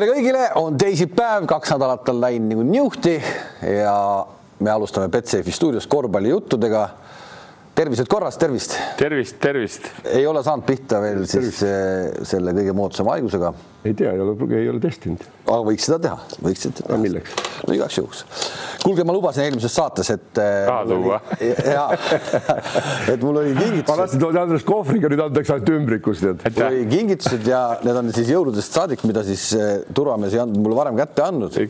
tere kõigile, on teisipäev, kaks nädalat on läinud nagu niuhti ja me alustame Betsafe stuudios korvpallijuttudega. Tervised korras, tervist. tervist, tervist. ei ole saanud pihta veel tervist. siis eh, selle kõige moodsama haigusega. ei tea, ei ole, ei ole testinud. aga võiks seda teha, võiks seda teha. milleks? no igaks juhuks. kuulge, ma lubasin eelmises saates, et. Eh, raha tuua. jaa, et mul oli kingitused. tahtsin tulla Andres kohvriga, nüüd antakse ainult ümbrikus, tead. mul oli kingitused ja need on siis jõuludest saadik, mida siis eh, turvamees ei andnud mulle varem kätte andnud.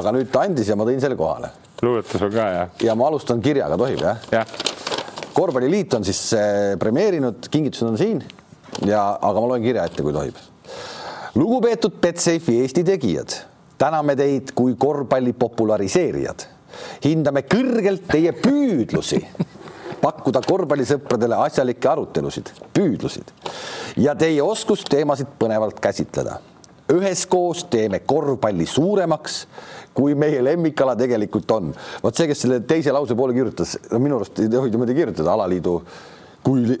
aga nüüd ta andis ja ma tõin selle kohale. luuletus on ka, jah? ja ma alustan kirjaga, tohib jah? jah korvpalliliit on siis eh, premeerinud, kingitused on siin ja, aga ma loen kirja ette, kui tohib. lugupeetud Betsafe'i Eesti tegijad, täname teid kui korvpalli populariseerijad. hindame kõrgelt teie püüdlusi pakkuda korvpallisõpradele asjalikke arutelusid, püüdlusid ja teie oskust teemasid põnevalt käsitleda. Üheskoos teeme korvpalli suuremaks kui meie lemmikala tegelikult on. vot see, kes selle teise lause poole kirjutas, minu arust ei tohi niimoodi kirjutada alaliidu, kui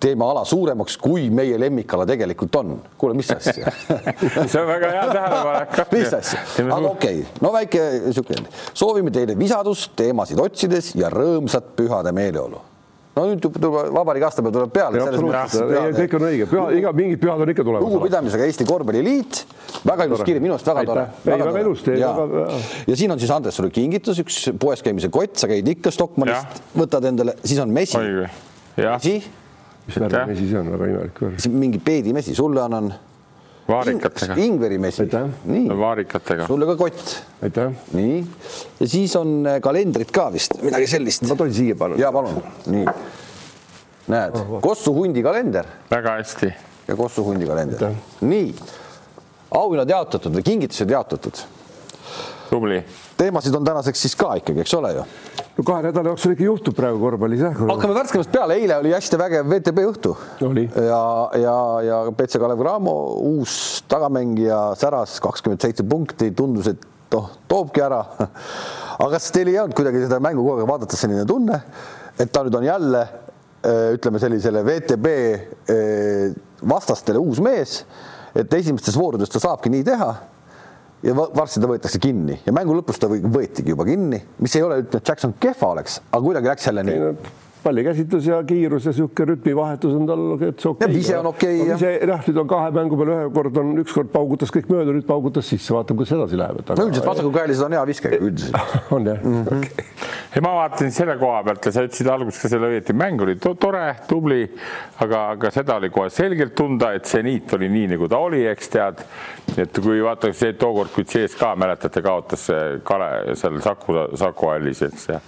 teeme ala suuremaks, kui meie lemmikala tegelikult on. kuule, mis asja see on väga hea tähelepanek. mis asja, aga okei okay., no väike sihuke, soovime teile visadust teemasid otsides ja rõõmsat pühade meeleolu no nüüd tuleb vabariigi aastapäev tuleb peale. kõik on õige, püha, iga mingid pühad on ikka tulemas. lugupidamisega Eesti Korvpalliliit, väga ilus kiri, minu arust väga tore. väga ilus teie. Ja. ja siin on siis Andres sulle kingitus, üks poes käimise kott, sa käid ikka Stockmannist, võtad endale, siis on mesi. mesi. mis värv mesi see on, väga imelik värv. mingi peedimesi, sulle annan vaarikatega. ingverimesi. nii, vaarikatega. sulle ka kott. aitäh. nii, ja siis on äh, kalendrid ka vist, midagi sellist. ma tohin siia panna? ja palun, nii. näed oh,, Kossu hundi kalender. väga hästi. ja Kossu hundi kalender. nii, auhinnad jaotatud või kingitused jaotatud. Tubli. teemasid on tänaseks siis ka ikkagi, eks ole ju no kahe nädala jooksul ikka juhtub praegu korvpallis jah. hakkame värskemast peale, eile oli hästi vägev VTB õhtu. ja, ja, ja BC Kalev Cramo uus tagamängija säras kakskümmend seitse punkti, tundus, et noh, toobki ära. aga kas teil ei olnud kuidagi seda mängu kogu aeg vaadates selline tunne, et ta nüüd on jälle ütleme sellisele VTB vastastele uus mees, et esimestes voorudes ta saabki nii teha ja varsti ta võetakse kinni ja mängu lõpus ta võetigi juba kinni, mis ei ole, ütleme, et Jackson kehva oleks, aga kuidagi läks jälle nii pallikäsitlus ja kiirus ja niisugune rütmivahetus on tal täitsa okei okay.. ise on okei okay,. ise jah, nüüd on kahe mängu peale, ühe kord on, ükskord paugutas kõik mööda, nüüd paugutas sisse, vaatame, kuidas edasi läheb. no üldiselt vasakukäelised on hea viskega üldiselt. on jah mm -hmm. okay.? Ja ma vaatasin selle koha pealt ja sa ütlesid alguses ka selle õieti, mäng oli to tore, tubli, aga, aga seda oli kohe selgelt tunda, et seniit oli nii, nagu ta oli, eks tead. et kui vaata see tookord, kui CSKA mäletate, kaotas Kale seal Saku, Saku hallis, eks ja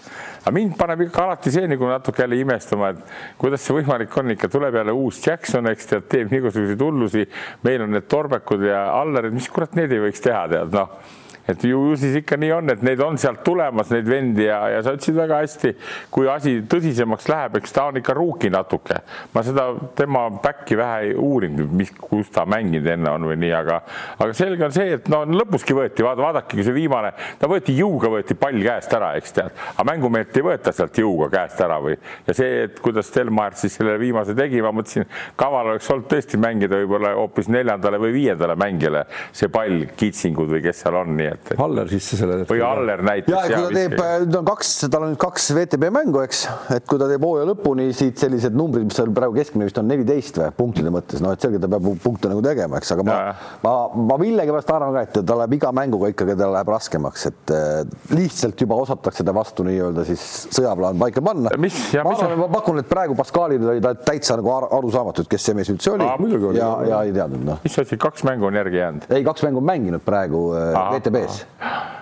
aga mind paneb ikka alati see nagu natuke jälle imestama, et kuidas see võimalik on, ikka tuleb jälle uus Jackson, eks tead, teeb igasuguseid hullusi. meil on need Torbekud ja Allerid, mis kurat need ei võiks teha, tead noh et ju, ju siis ikka nii on, et neid on sealt tulemas, neid vendi ja, ja sa ütlesid väga hästi, kui asi tõsisemaks läheb, eks ta on ikka ruuki natuke. ma seda tema back'i vähe ei uurinud, mis, kus ta mänginud enne on või nii, aga, aga selge on see, et no lõpuski võeti, vaata, vaadake, see viimane, ta võeti jõuga, võeti pall käest ära, eks tead, aga mängumeelt ei võeta sealt jõuga käest ära või ja see, et kuidas Stelmar siis selle viimase tegi, ma mõtlesin, kaval oleks olnud tõesti mängida võib-olla hoopis neljandale või viiendale mängijale see pall, Kitsingud või kes seal on, nii et. Haller sisse selle. või Haller näiteks. ja, kui ta teeb, nüüd on kaks, tal on nüüd kaks VTB mängu, eks, et kui ta teeb hooaja lõpuni siit sellised numbrid, mis seal praegu keskmine vist on neliteist või punktide mõttes, noh, et selge, ta peab punkte nagu tegema, eks, aga ma, ma, ma millegipärast arvan ka, et ta läheb iga mänguga ikkagi, tal läheb raskemaks, et äh, lihtsalt juba osatakse ta vastu nii-öelda siis sõjaplaan paika panna. ma arvan, ma pakun, et praegu Pascalile oli ta täitsa nagu arusaamatu, et kes see mees üldse oli. ja, ja ei teadnud, noh. mis sa ütlesid, kaks mängu on järgi jäänud? ei, kaks mängu on mänginud praegu äh, VTB-s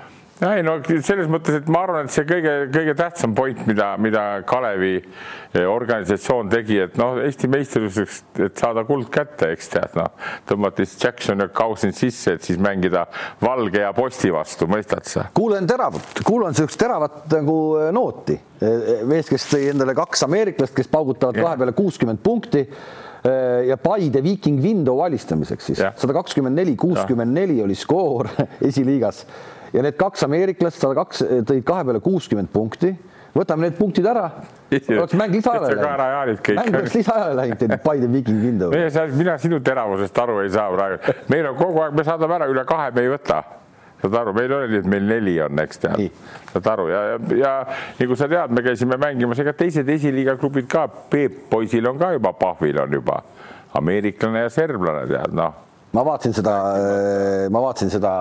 ei no selles mõttes, et ma arvan, et see kõige-kõige tähtsam point, mida, mida Kalevi eh, organisatsioon tegi, et noh, Eesti meistrivõistluseks, et saada kuld kätte, eks tead, noh, tõmmati siis Jackson ja Kausin sisse, et siis mängida Valge ja Posti vastu, mõistad sa? kuulen teravat, kuulan niisugust teravat nagu eh, nooti. Eh, mees, kes tõi endale kaks ameeriklast, kes paugutavad ja. kahe peale kuuskümmend punkti ja Paide Viking Window alistamiseks siis. Sada kakskümmend neli, kuuskümmend neli oli skoor esiliigas. Ja need kaks ameeriklast, sada kaks, tõid kahe peale kuuskümmend punkti. Võtame need punktid ära, oleks mäng lisaajale läinud. mäng oleks lisaajale läinud, Paide Viking Vindu. mina sinu teravusest aru ei saa praegu, meil on kogu aeg, me saadame ära, üle kahe me ei võta saad aru, meil oli et meil neli on, eks tead, saad aru ja, ja, ja nagu sa tead, me käisime mängimas, ega teised esiliiga klubid ka, Peep poisil on ka juba, Pahvil on juba ameeriklane ja serblane, tead noh. Ma vaatasin seda, ma vaatasin seda,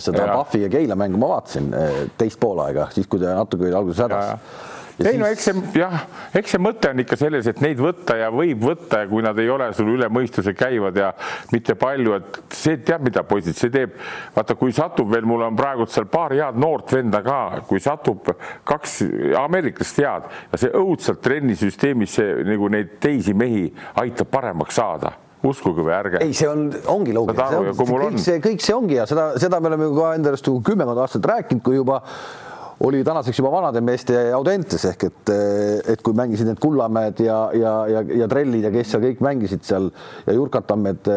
seda Pahvi ja Keila mängu, ma vaatasin teist poolaega, siis kui ta natuke oli alguses hädas ei siis... no eks see jah, eks see mõte on ikka selles, et neid võtta ja võib võtta ja kui nad ei ole sul üle mõistuse käivad ja mitte palju, et see teab, mida poisid, see teeb, vaata, kui satub veel, mul on praegu seal paar head noort venda ka, kui satub kaks ameeriklast head ja see õudselt trennisüsteemis see nagu neid teisi mehi aitab paremaks saada. Uskuge või ärge. ei, see on, ongi loogiline, kõik see, kõik see ongi ja seda, seda me oleme ju ka enda arust kümmekond aastat rääkinud, kui juba oli tänaseks juba vanade meeste Audentes ehk et, et kui mängisid need Kullamäed ja, ja, ja, ja Trellid ja kes seal kõik mängisid seal ja Jurkatammed,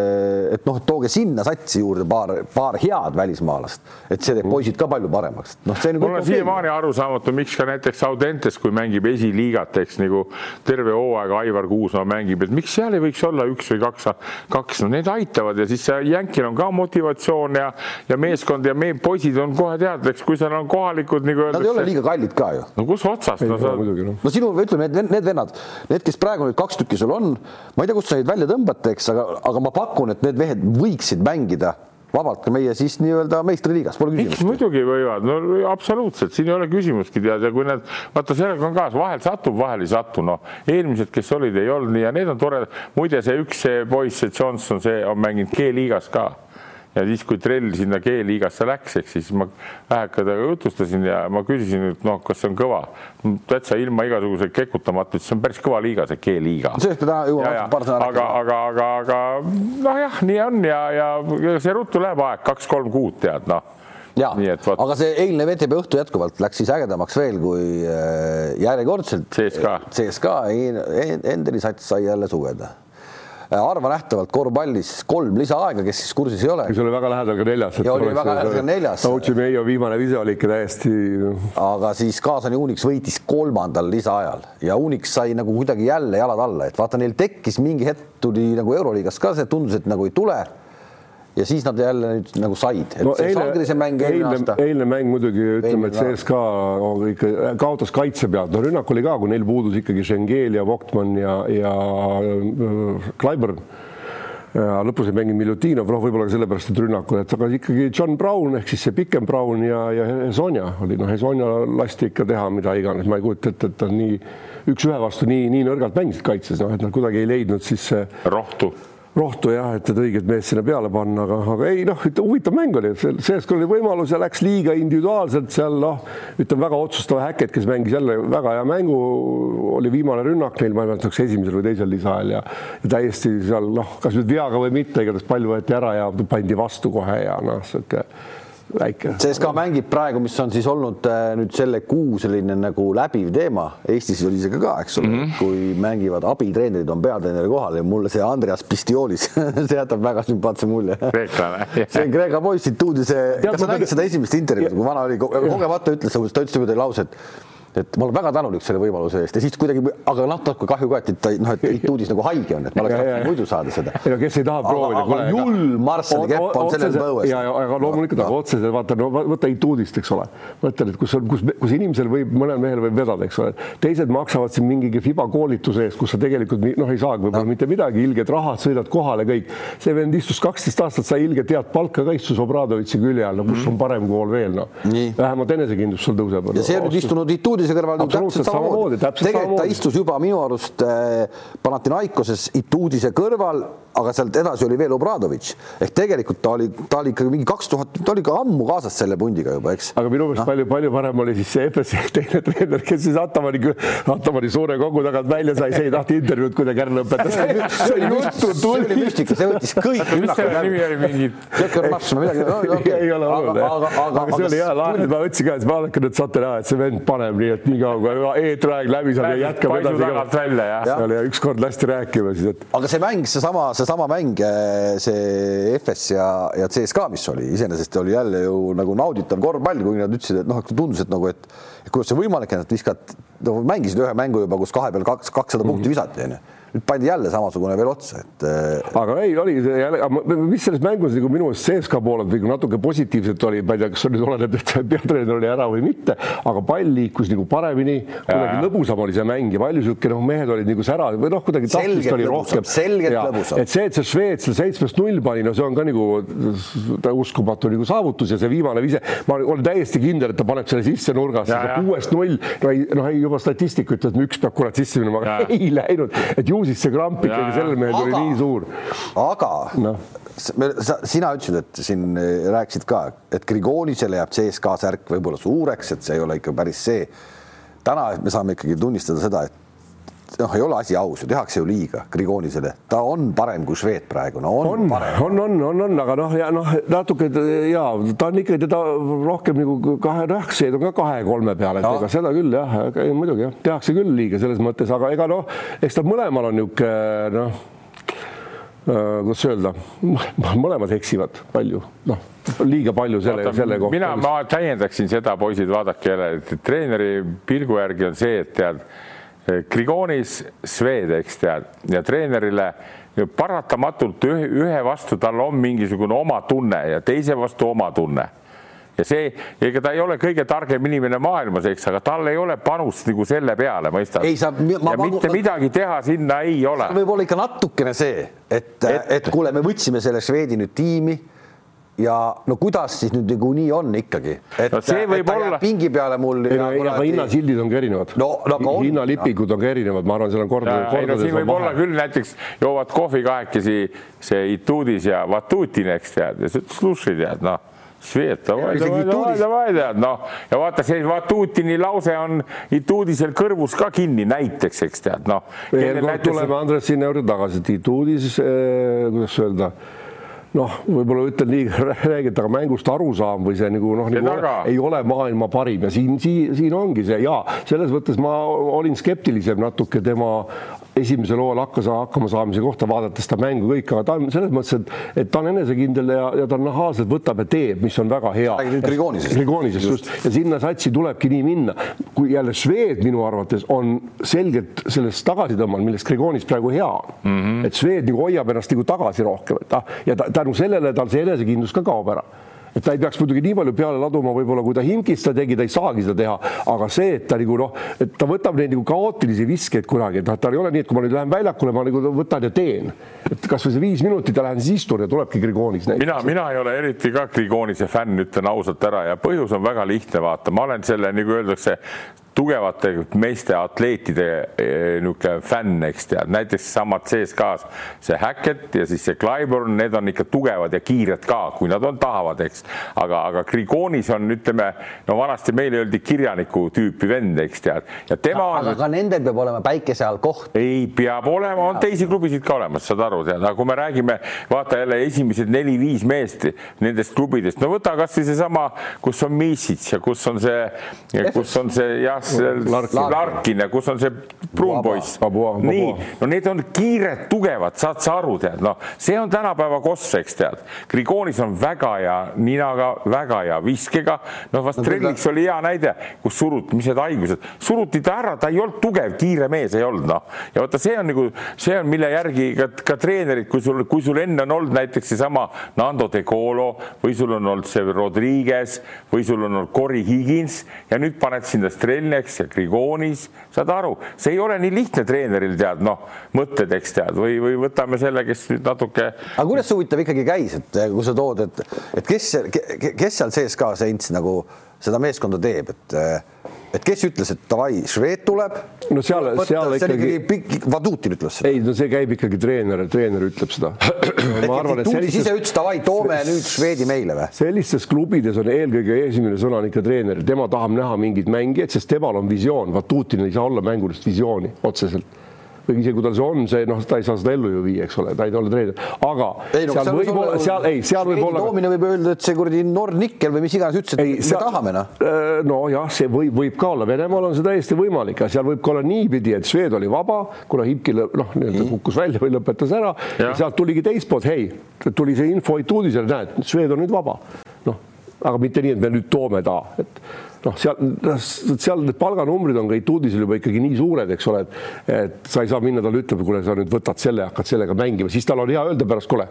et noh, tooge sinna satsi juurde paar, paar head välismaalast, et see teeb mm. poisid ka palju paremaks. noh, see on. mul on siiamaani arusaamatu, miks ka näiteks Audentes, kui mängib esiliigat, eks nagu terve hooaega Aivar Kuusmaa mängib, et miks seal ei võiks olla üks või kaks, kaks, no need aitavad ja siis jänkil on ka motivatsioon ja, ja meeskond ja meie poisid on kohe tead, eks kui seal on kohalikud nagu öeldakse. Nad ei ole liiga kallid ka ju. no kus otsast? No, sa... no. no sinu, ütleme, need, need vennad, need, kes praegu nüüd kaks tükki sul on, ma ei tea, kust sa neid välja tõmbad, eks, aga, aga ma pakun, et need mehed võiksid mängida vabalt ka meie siis nii-öelda meistriliigas, pole küsimust. muidugi võivad, no absoluutselt, siin ei ole küsimustki tead ja kui need, vaata sellega on kaas, vahel satub, vahel ei satu, noh, eelmised, kes olid, ei olnud nii ja need on toredad. muide, see üks see poiss, see Johnson, see on mänginud G-liigas ka ja siis, kui trell sinna G-liigasse läks, ehk siis ma väheka temaga jutustasin ja ma küsisin, et noh, kas see on kõva. täitsa ilma igasuguse kekutamata, see on päris kõva liiga, see G-liiga. sellest me täna jõuame paar sõna rääkida. aga, aga, aga, aga noh, jah, nii on ja, ja see ruttu läheb aeg, kaks-kolm kuud tead, noh ja, aga see eilne VTB õhtu jätkuvalt läks siis ägedamaks veel, kui äh, järjekordselt CSKA, CSKA Enderi sats sai jälle sugeda arvanähtavalt korvpallis kolm lisaaega, kes siis kursis ei ole. mis oli väga lähedal ka neljas. ja oli väga lähedal ka neljas. Tauchi Meio viimane vise oli ikka täiesti. aga siis kaasani Unix võitis kolmandal lisaajal ja Unix sai nagu kuidagi jälle jalad alla, et vaata, neil tekkis mingi hetk tuli nagu Euroliigas ka see, tundus, et nagu ei tule ja siis nad jälle nüüd nagu said. no eile, eilne, eilne mäng muidugi ütleme, et CSKA ikka kaotas kaitse pealt, no rünnak oli ka, kui neil puudus ikkagi Schengel ja Voktman ja, ja äh, Kleiber ja lõpus ei mänginud Miljutinov, noh, võib-olla ka sellepärast, et rünnakul, et aga ikkagi John Brown ehk siis see pikem Brown ja, ja Hesonja oli, noh, Hesonja lasti ikka teha mida iganes, ma ei kujuta ette, et ta nii üks-ühe vastu nii, nii nõrgalt mängisid kaitses, noh, et nad kuidagi ei leidnud siis rohtu rohtu jah, et, et õiget meest sinna peale panna, aga, aga ei noh, huvitav mäng oli, sellest oli võimalus ja läks liiga individuaalselt seal noh, ütleme väga otsustava Häkket, kes mängis jälle väga hea mängu, oli viimane rünnak neil, ma ei mäleta, kas esimesel või teisel lisaajal ja, ja täiesti seal noh, kas nüüd veaga või mitte, igatahes palju võeti ära ja pandi vastu kohe ja noh, sihuke väike. CSKA mängib praegu, mis on siis olnud äh, nüüd selle kuu selline nagu läbiv teema, Eestis oli see ka, ka, eks ole mm, -hmm. kui mängivad abitreenerid on peatreeneri kohal ja mulle see Andreas Pistiolis see jätab väga sümpaatse mulje. see on Kreeka poiss siit uudise, kas sa nägid seda esimest intervjuud, kui vana oli, kogemata ütles, ta ütles niimoodi lause, et et ma olen väga tänulik selle võimaluse eest ja siis kuidagi, aga natuke kahju ka, et ta noh, et Ituudis nagu haige on, et ma oleks tahtnud muidu saada seda. ei no kes ei taha proovida. aga julm Marssali kepp on sellel põues. ja, ja aga loomulikult, aga otseselt vaata, no võta Ituudist, eks ole. mõtle nüüd, kus on, kus, kus inimesel võib, mõnel mehel võib vedada, eks ole. teised maksavad siin mingi FIBA koolituse eest, kus sa tegelikult noh, ei saagi võib-olla no. mitte midagi, ilged rahad, sõidad kohale kõik. see vend istus kaksteist aastat, sai ilget head palka ka, istus Obradovitši külje all, no kus mm. on parem kool veel noh. vähemalt enesekindlus sul tõuseb. ja see on nüüd istunud Ituudis uudise kõrval täpselt samamoodi, tegelikult ta istus juba minu arust äh, Panathinaikoses Ituudise kõrval, aga sealt edasi oli veel Obradovitš ehk tegelikult ta oli, ta oli ikkagi mingi kaks tuhat, ta oli ka ammu kaasas selle pundiga juba, eks. aga minu meelest palju-palju no. parem oli siis see FS-i teine treener, kes siis Atamani, Atamani suure kogu tagant välja sai, see ei tahtnud intervjuud kuidagi ära lõpetada. see oli juttu tuli. müstika, see võttis kõik. mis selle nimi oli mingi? ei ole oluline, aga see oli hea lahe, ma ütlesin ka, et vaadake nüüd saate näha, et see vend paneb nii, et nii kaua kui eetriaeg läbi saab ja jätkab edasi. välja jah. seal ja ükskord lasti rääkima siis, et. aga see mäng, seesama seesama mäng, see FS ja, ja CSKA, mis oli, iseenesest oli jälle ju nagu nauditav korvpall, kuigi nad ütlesid, et noh, tundus, et nagu, et, kuidas see võimalik, et nad viskavad, no mängisid ühe mängu juba, kus kahe peal kaks, kakssada punkti mhm. visati, onju nüüd pandi jälle samasugune veel otsa, et. Äh, aga ei, oli see jälle, mis selles mängus nagu minu meelest CSKA poolelt nagu natuke positiivset oli, ma ei tea, kas see nüüd oleneb, et peatreener oli ära või mitte, aga pall liikus nagu paremini, kuidagi lõbusam oli see mäng ja palju sihuke noh, mehed olid nagu sära või noh, kuidagi tahtmist oli rohkem. selgelt lõbusam. et see, et see Šveits selle seitsmest null pani, no see on ka nagu uskumatu nagu saavutus ja see viimane vise, ma olen täiesti kindel, et ta paneb selle sisse nurgasse, kuuest null, no ei, noh, ei juba statistika ütleb, et üks peab kurat sisse minema, aga ei läinud, et ju ju siis see kramp ikkagi sellel mehel tuli nii suur. aga no. sa, sina ütlesid, et siin eh, rääkisid ka, et Grigonisele jääb CSKA särk võib-olla suureks, et see ei ole ikka päris see. täna me saame ikkagi tunnistada seda, et noh, ei ole asi aus ju, tehakse ju liiga Grigonisele, ta on parem kui Šveet praegu, no on, on, on, on, on, on, aga noh, ja noh, natuke ja ta on ikkagi teda rohkem nagu kahe, see on ka kahe-kolme peale, et ja. ega seda küll jah, muidugi jah, tehakse küll liiga selles mõttes, aga ega noh, eks tal mõlemal on niisugune noh äh, kuidas öelda, mõlemad eksivad palju, noh, liiga palju selle, selle kohta. mina, ma täiendaksin seda, poisid, vaadake jälle, et treeneri pilgu järgi on see, et tead Grigonis Swede, eks tead, ja treenerile paratamatult ühe, ühe vastu tal on mingisugune oma tunne ja teise vastu oma tunne ja see, ega ta ei ole kõige targem inimene maailmas, eks, aga tal ei ole panust nagu selle peale, mõistad? ja ma, mitte ma, midagi teha sinna ei ole. võib-olla ikka natukene see, et, et, et kuule, me võtsime selle Šveidi nüüd tiimi ja no kuidas siis nüüd niikuinii on ikkagi, et no see võib olla pingi peale mul. ei no, aga hinnasildid on ka erinevad no,. No, hinnalipingud on ka erinevad, ma arvan, seal on kordades. ei no siin võib olla küll näiteks joovad kohvi kahekesi see Ituudis ja Vatutin, eks tead, ja sluši tead, noh Svet, davai, davai, davai, davai, tead noh, ja vaata, see Vatutini lause on Ituudisel kõrvus ka kinni näiteks, eks tead noh. tuleme Andres sinna juurde tagasi, et Ituudis eh,, kuidas öelda noh, võib-olla ütlen liiga räägit, aga mängust arusaam või see nagu noh, nagu ole, ei ole maailma parim ja siin, siin, siin ongi see. Ja selles mõttes ma olin skeptilisem natuke tema esimesel hooajal hakkas hakkama saamise kohta, vaadates seda mängu kõik, aga ta on selles mõttes, et, et ta on enesekindel ja, ja ta nahaalselt võtab ja teeb, mis on väga hea. Grigoonisest. Grigoonisest just ja sinna satsi tulebki nii minna. kui jälle Šved minu arvates on selgelt sellest tagasi tõmmanud, millest Grigoonis praegu hea on mm. -hmm. et Šved nagu hoiab ennast nagu tagasi rohkem, et ta ja ta, tänu sellele tal see enesekindlus ka kaob ära et ta ei peaks muidugi nii palju peale laduma, võib-olla kui ta Himkis seda tegi, ta ei saagi seda teha, aga see, et ta nagu noh, et ta võtab neid nagu kaootilisi viskeid kunagi, et noh, tal ei ole nii, et kui ma nüüd lähen väljakule, ma nagu võtan ja teen, et kasvõi see viis minutit ja lähen siis istun ja tulebki Grigonis. mina, mina ei ole eriti ka Grigonise fänn, ütlen ausalt ära ja põhjus on väga lihtne, vaata, ma olen selle nagu öeldakse tugevate meeste atleetide eh, niisugune fänn, eks tead, näiteks samad CSKA-s see Hackett ja siis see Clyburn, need on ikka tugevad ja kiired ka, kui nad on, tahavad, eks. aga, aga Grigonis on, ütleme, no vanasti meile öeldi kirjaniku tüüpi vend, eks tead, ja tema on. aga ka nendel peab olema päikese all koht. ei, peab olema, on teisi klubisid ka olemas, saad aru, tead, aga kui me räägime, vaata jälle esimesed neli-viis meest nendest klubidest, no võta kasvõi seesama, kus on Miisits ja kus on see, kus on see jah Larkin, Larkin ja kus on see pruun poiss. nii, no need on kiired, tugevad, saad sa aru, tead, noh, see on tänapäeva koss, eks tead. Grigonis on väga hea ninaga, väga hea viskega, noh, vast Trelliks oli hea näide, kus suruti, mis need haigused, suruti ta ära, ta ei olnud tugev, kiire mees ei olnud, noh. ja vaata, see on nagu, see on, mille järgi ka, ka treenerid, kui sul, kui sul enne on olnud näiteks seesama Nando De Colo või sul on olnud see Rodriguez või sul on olnud Cory Higins ja nüüd paned sinna Strelni eks ja Grigonis, saad aru, see ei ole nii lihtne treeneril tead noh, mõtted, eks tead, või, või võtame selle, kes nüüd natuke. aga kuidas see huvitav ikkagi käis, et kui sa tood, et, et kes, kes seal sees ka Saints nagu seda meeskonda teeb, et et kes ütles, et davai, Šved tuleb? no seal, seal ikkagi, ikkagi. Vadutin ütles seda. ei, no see käib ikkagi treener, treener ütleb seda ma arvan, et sellistes. ise ütles davai, toome nüüd Švedi meile või? sellistes klubides on eelkõige esimene sõna on ikka treener, tema tahab näha mingeid mängijaid, sest temal on visioon, Vatutin ei saa olla mängulist visiooni otseselt isegi kui tal see on, see noh, ta ei saa seda ellu ju viia, eks ole, ta ei ole treener, aga ei, no, seal võib olla, seal ei, seal võib olla. toomine võib öelda, et see kuradi Nord-Nickel või mis iganes ütles, et ei, me tahame noh. Äh, nojah, see võib, võib ka olla, Venemaal on see täiesti võimalik ja seal võib ka olla niipidi, et Swed oli vaba, kuna Hipki noh, nii-öelda kukkus välja või lõpetas ära ja, ja sealt tuligi teist poolt, hei, tuli see info uudisele, näed, Swed on nüüd vaba. noh, aga mitte nii, et me nüüd toome ta, et noh, seal, seal need palganumbrid on kõik uudisel juba ikkagi nii suured, eks ole, et, et sa ei saa minna talle ütlema, kuule, sa nüüd võtad selle, hakkad sellega mängima, siis tal on hea öelda pärast, kuule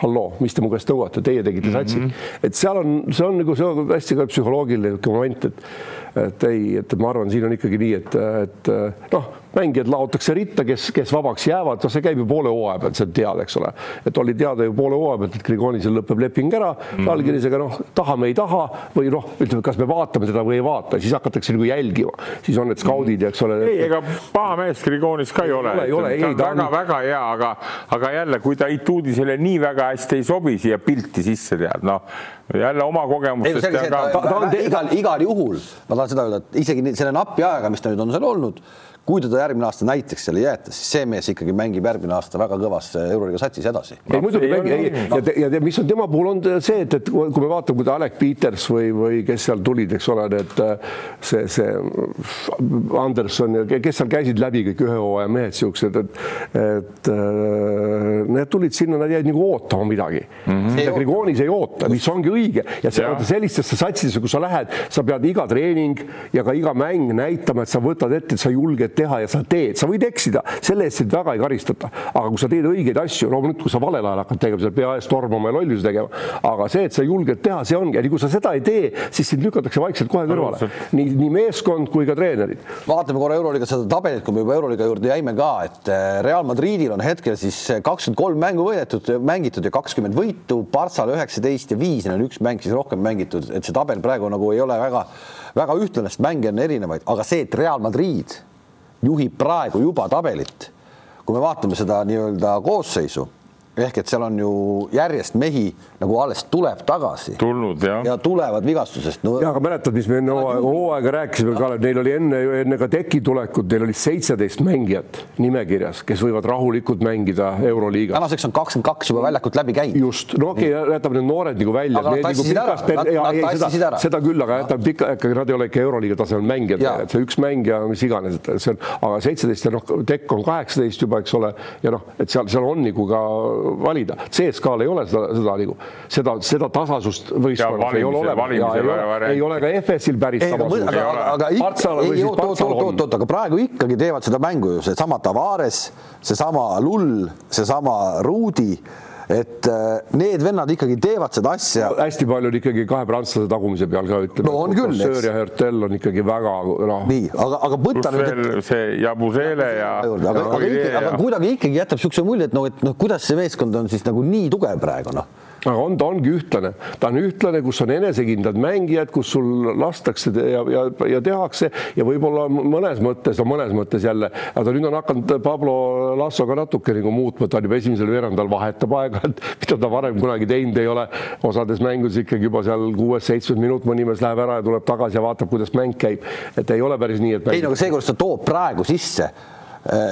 halloo, mis te mu käest nõuate, teie tegite satsi mm. -hmm. et seal on, see on nagu, see on hästi ka psühholoogiline moment, et et ei, et ma arvan, siin on ikkagi nii, et, et noh, mängijad laotakse ritta, kes, kes vabaks jäävad, noh, see käib ju poole hooaja pealt, see on teada, eks ole. et oli teada ju poole hooaja pealt, et Grigonisel lõpeb leping ära mm -hmm. allkirjadega, noh, tahame, ei taha või noh, ütleme, kas me vaatame seda või ei vaata, siis hakatakse nagu jälgima, siis on need skaudid ja eks ole. ei, ega paha mees Grigonis ka ei ole. ei ole, ei ta on väga-väga hea, aga, aga jälle, kui ta Ituudisele nii väga hästi ei sobi siia pilti sisse, tead, noh jälle oma kogemustest. Ta, ta on igal, igal juhul, ma tahan seda öelda, et isegi selle napi ajaga, mis ta nüüd on seal olnud kui teda järgmine aasta näiteks seal ei jäeta, siis see mees ikkagi mängib järgmine aasta väga kõvas euroliiga satsis edasi. ei muidugi mängib, ei ja, ja, ja mis on tema puhul on see, et, et kui me vaatame, kui ta Alek Peters või, või kes seal tulid, eks ole, need see, see Anderson ja kes seal käisid läbi kõik ühe hooaja mehed siuksed, et, et need tulid sinna, nad jäid nagu ootama midagi mm. -hmm. Grigonis ei oota, mis ongi õige ja see, sellistesse satsidesse, kus sa lähed, sa pead iga treening ja ka iga mäng näitama, et sa võtad ette, et sa julged teha ja sa teed, sa võid eksida, selle eest sind väga ei karistata, aga kui sa teed õigeid asju, loomulikult kui sa valel ajal hakkad tegema, seal pea ees tormama ja lollusi tegema, aga see, et sa julged teha, see ongi. Ja nii kui sa seda ei tee, siis sind lükatakse vaikselt kohe kõrvale, nii, nii meeskond kui ka treenerid. vaatame korra Euroliiga seda tabelit, kui me juba Euroliiga juurde jäime ka, et eh, Real Madridil on hetkel siis kakskümmend kolm mängu võidetud, mängitud ja kakskümmend võitu, Barssal üheksateist ja viis, neil on üks mäng siis rohkem mängitud, et see tabel praegu nagu ei ole väga väga ühtlane, sest mänge on erinevaid, aga see, et Real Madrid juhib praegu juba tabelit. kui me vaatame seda nii-öelda koosseisu ehk et seal on ju järjest mehi nagu alles tuleb tagasi. tulnud jah. ja tulevad vigastusest no,. ja aga mäletad, mis me enne hooaega, rääkisime, Kalev, neil oli enne, enne ka teki tulekut, neil oli seitseteist mängijat nimekirjas, kes võivad rahulikult mängida Euroliigas. tänaseks on kakskümmend kaks juba väljakult läbi käinud. just, no okei okay,, jätame need noored nagu välja. nagu ära. seda küll, aga jätame pika, ikkagi nad ei ole ikka Euroliiga tasemel mängijad, et see üks mängija, mis iganes, et see on, aga seitseteist ja noh, tekk on kaheksateist juba, eks ole, ja noh, et seal, seal on nagu ka valida. CSKA-l ei ole seda, seda nagu seda, seda tasasust võistkonnas ei ole olemas. Ja ei ole, ei ole ka FS-il päris samasugust. aga, aga, aga, oot, oot, aga praegu ikkagi teevad seda mängu ju. Seesama Tavares, seesama Lull, seesama Ruudi et äh, need vennad ikkagi teevad seda asja. hästi palju on ikkagi kahe prantslase tagumise peal ka ütleme. no on küll. Söör ja Hertel on ikkagi väga noh. nii, aga, aga võta nüüd. Et... see Jabusele ja. aga, aga, ikkagi, aga kuidagi ikkagi jätab niisuguse mulje, et noh, et noh, kuidas see meeskond on siis nagu nii tugev praegu noh aga on, ta ongi ühtlane, ta on ühtlane, kus on enesekindlad mängijad, kus sul lastakse ja, ja, ja tehakse ja võib-olla mõnes mõttes, no mõnes mõttes jälle, aga nüüd on hakanud Pablo Lasso ka natuke nagu muutma, ta on juba esimesel veerandal vahetab aeg-ajalt, mida ta varem kunagi teinud ei ole. osades mängudes ikkagi juba seal kuues-seitsmes minut mõni mees läheb ära ja tuleb tagasi ja vaatab, kuidas mäng käib, et ei ole päris nii, et. ei no aga see, kuidas ta toob praegu sisse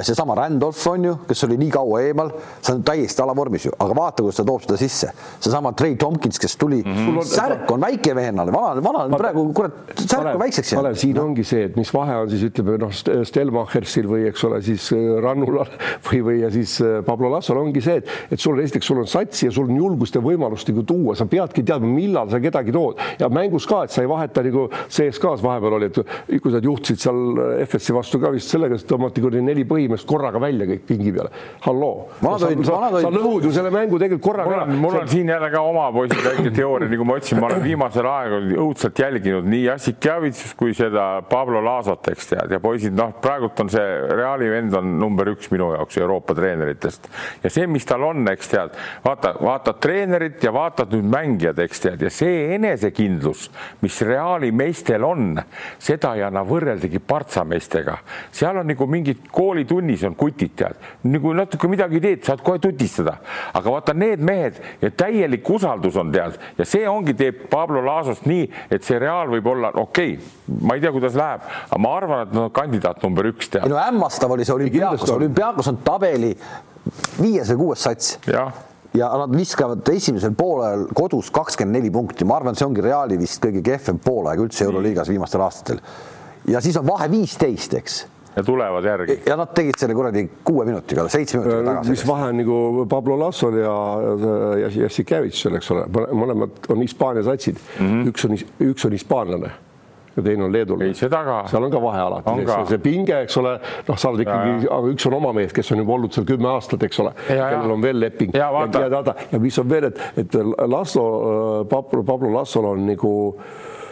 seesama Randolph on ju, kes oli nii kaua eemal, see on täiesti alavormis ju, aga vaata, kuidas ta toob seda sisse. seesama Trey Tompkins, kes tuli mm, -hmm. särk on väike vehennale, vana, vana on praegu kurat, särk on väikseks jäänud. siin no. ongi see, et mis vahe on siis ütleme noh, Stelmachersil või eks ole, siis äh, Rannulal või, või ja siis äh, Pablo Lassol ongi see, et, et sul esiteks sul on sats ja sul on julgust ja võimalust nagu tuua, sa peadki teadma, millal sa kedagi tood ja mängus ka, et sa ei vaheta nagu CSKA-s vahepeal oli, et kui sa juhtisid seal FS-i vastu ka vist sellega, et tõmmati kuradi neli põhimeest korraga välja kõik pingi peale. halloo. sa, lõhud ju selle mängu tegelikult korraga ära. mul on siin jälle ka oma poisid väike teooria, nagu ma ütlesin, ma olen viimasel ajal õudselt jälginud nii Jassik Javitsus kui seda Pablo Laasot, eks tead, ja poisid, noh, praegult on see Reali vend on number üks minu jaoks Euroopa treeneritest ja see, mis tal on, eks tead, vaata, vaatad treenerit ja vaatad nüüd mängijad, eks tead, ja see enesekindlus, mis Reali meestel on, seda ei anna võrreldagi Partsa meestega, seal on nagu mingid koos koolitunnis on kutid, tead, nagu natuke midagi teed, saad kohe tutistada, aga vaata need mehed ja täielik usaldus on tead. Ja see ongi, teeb Pablo Laasost nii, et see Real võib olla okei okay,, ma ei tea, kuidas läheb, aga ma arvan, et nad on kandidaat number üks tead. no hämmastav oli see olümpiaakos, olümpiaakos on tabeli viies või kuues sats. jah. Ja nad viskavad esimesel poolel kodus kakskümmend neli punkti, ma arvan, see ongi Reali vist kõige kehvem poolaeg üldse Euroliigas viimastel aastatel. ja siis on vahe viisteist, eks ja tulevad järgi. ja nad tegid selle kuradi kuue minutiga, seitsme minutiga äh, tagasi. mis vahe on nagu Pablo Lassol ja, ja Jassikevitšil, eks ole, mõlemad on Hispaania satsid mm, -hmm. üks on, üks on hispaanlane ja teine on leedulane. ei, seda ka. seal on ka vahe alati, see pinge, eks ole, noh, sa oled ikkagi, aga üks on oma mees, kes on juba olnud seal kümme aastat, eks ole, kellel on veel leping ja, ja, ja, ja, ja mis on veel, et, et Laslo, Pablo, Pablo Lassol on nagu äh, Äh,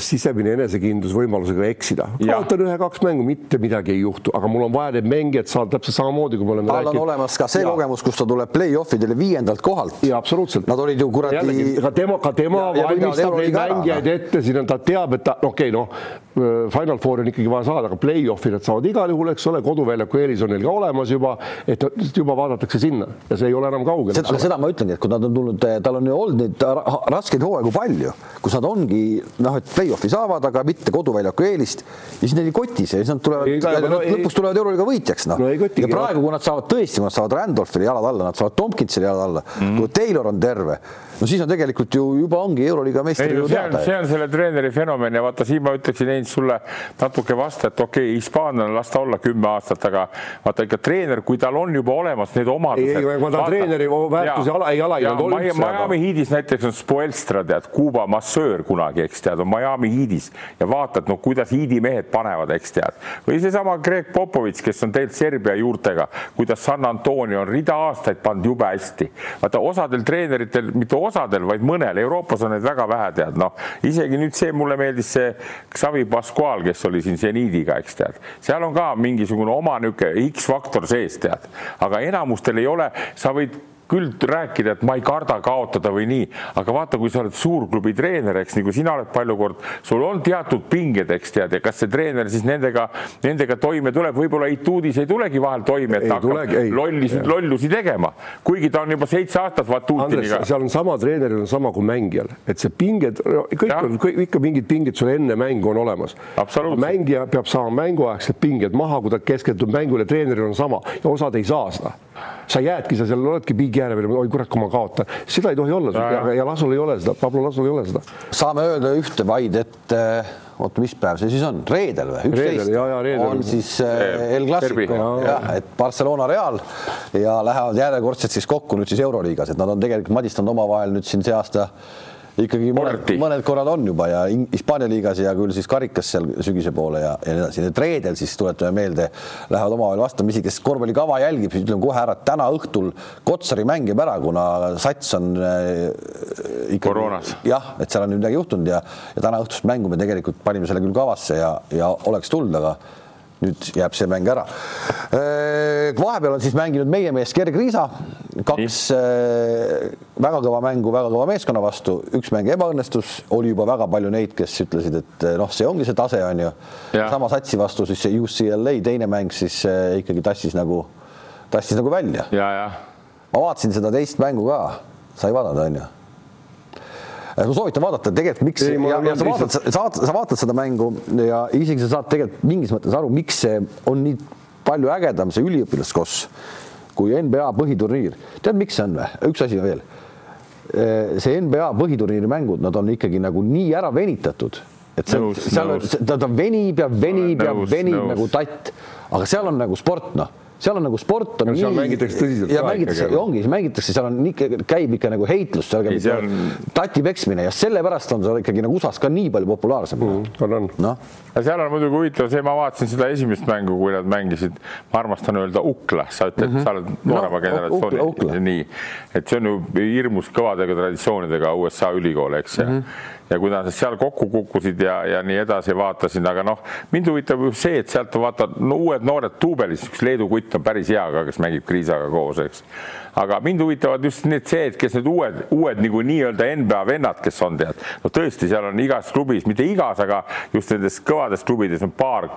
sisemine enesekindlus võimalusega eksida. kaotan ühe-kaks mängu, mitte midagi ei juhtu, aga mul on vaja neid mängijad saada täpselt samamoodi, kui me oleme tal on olemas ka see ja. kogemus, kus ta tuleb play-off idele viiendalt kohalt. jaa, absoluutselt. Nad olid ju kuradi. ka tema, ka tema ja, valmistab neid mängijaid ette, siin on, ta teab, et ta, okei okay,, noh, äh, Final Fouri on ikkagi vaja saada, aga play-off'i nad saavad igal juhul, eks ole, koduväljaku eelis on neil ka olemas juba, et juba vaadatakse sinna ja see ei ole enam kaugel. aga seda ma ütlengi, et kui nad on tulnud, tal on ju olnud neid raskeid hooaegu palju, kus nad ongi noh, et play-off'i saavad, aga mitte koduväljaku eelist ja siis neil ei koti see, siis nad tulevad, no, lõpus tulevad euroliiga võitjaks, noh no,. ja praegu, kui nad saavad tõesti, kui nad saavad Randolphile jalad alla, nad saavad Tomkinsile jalad alla mm, -hmm. kui Taylor on terve no siis on tegelikult ju juba ongi Euroliiga meistri ju teada. see on selle treeneri fenomen ja vaata, siin ma ütleksin Heinz sulle natuke vastu, et okei okay,, hispaanlane las ta olla kümme aastat, aga vaata ikka treener, kui tal on juba olemas need omadused. ei, ma ta treeneri väärtusi ala, ei alahinnanud üldse. Miami Heatis näiteks on Spoelstra, tead, Kuuba massöör kunagi, eks tead, on Miami Heatis ja vaatad, no kuidas Heati mehed panevad, eks tead. või seesama Greg Popovitš, kes on tegelikult Serbia juurtega, kuidas San Antonio on rida aastaid pannud jube hästi. vaata osadel treeneritel, mitte osadel, vaid mõnel, Euroopas on neid väga vähe, tead, noh, isegi nüüd see mulle meeldis see Xavi Pascual, kes oli siin seniidiga, eks tead, seal on ka mingisugune oma niisugune X-faktor sees, tead, aga enamustel ei ole, sa võid küll rääkida, et ma ei karda kaotada või nii, aga vaata, kui sa oled suurklubi treener, eks nagu sina oled palju kord, sul on teatud pinged, eks tead, ja kas see treener siis nendega, nendega toime tuleb, võib-olla Etuudis ei tulegi vahel toime, et ta hakkab lollusi, lollusi tegema, kuigi ta on juba seitse aastat Vatutiniga. seal on sama treeneril on sama kui mängijal, et see pinged, kõik ja. on kõik, ikka mingid pinged sul enne mängu on olemas. mängija peab saama mänguaegsed pinged maha, kui ta keskendub mängule, treeneril on sama ja osad ei saa seda sa jäädki, sa seal oledki piigi ääre peal, oi kurat, kui ma kaotan, seda ei tohi olla. Ja, ja, ja Lasul ei ole seda, Pablo Lasul ei ole seda. saame öelda ühte vaid, et äh, oota, mis päev see siis on, reedel või? üksteist on siis äh, El Clasico, jah, et Barcelona Real. Ja lähevad järjekordselt siis kokku nüüd siis Euroliigas, et nad on tegelikult madistanud omavahel nüüd siin see aasta ikkagi mõned, mõned korrad on juba ja Hispaania liigas ja küll siis karikas seal sügise poole ja, ja nii edasi, et reedel siis tuletame meelde, lähevad omavahel vastamisi, kes korvpallikava jälgib, siis ütleme kohe ära, et täna õhtul Kotsari mängib ära, kuna sats on äh, ikka koroonas. jah, et seal on midagi juhtunud ja, ja täna õhtust mängu me tegelikult panime selle küll kavasse ja, ja oleks tulnud, aga nüüd jääb see mäng ära. Äh, vahepeal on siis mänginud meie mees Gerg Riisa, kaks äh, väga kõva mängu väga kõva meeskonna vastu, üks mäng ebaõnnestus, oli juba väga palju neid, kes ütlesid, et äh, noh, see ongi see tase on ju. sama satsi vastu siis see UCLA teine mäng siis ikkagi tassis nagu, tassis nagu välja. ma vaatasin seda teist mängu ka, sai vaadata, on ju ma soovitan vaadata tegelikult, miks ei, ja, ja sa vaatad, sa vaatad, sa vaatad seda mängu ja isegi sa saad tegelikult mingis mõttes aru, miks see on nii palju ägedam, see üliõpilaskoss kui NBA põhiturniir. tead, miks see on või? üks asi veel. see NBA põhiturniiri mängud, nad on ikkagi nagu nii ära venitatud, et see, seal, ta, ta venib ja venib ja venib nagu tatt, aga seal on nagu sport, noh seal on nagu sport on. seal mängitakse tõsiselt ja mängitakse, ongi, mängitakse, seal on ikka, käib ikka nagu heitlus, seal käib ikka on... tati peksmine ja sellepärast on see ikkagi nagu USA-s ka nii palju populaarsem mm,. on, on. noh. ja seal on muidugi huvitav see, ma vaatasin seda esimest mängu, kui nad mängisid, ma armastan öelda Ukla, sa ütled mm, -hmm. sa oled noorema no, generatsiooni, nii, et see on ju hirmus kõvadega traditsioonidega USA ülikool, eks mm. -hmm ja kui nad seal kokku kukkusid ja, ja nii edasi vaatasin, aga noh, mind huvitab ju see, et sealt vaata no, uued noored duubelis, üks Leedu kutt on päris hea ka, kes mängib Kriisaga koos, eks. aga mind huvitavad just need see, et kes need uued, uued nagu nii-öelda NBA vennad, kes on tead, no tõesti, seal on igas klubis, mitte igas, aga just nendes kõvades klubides on paar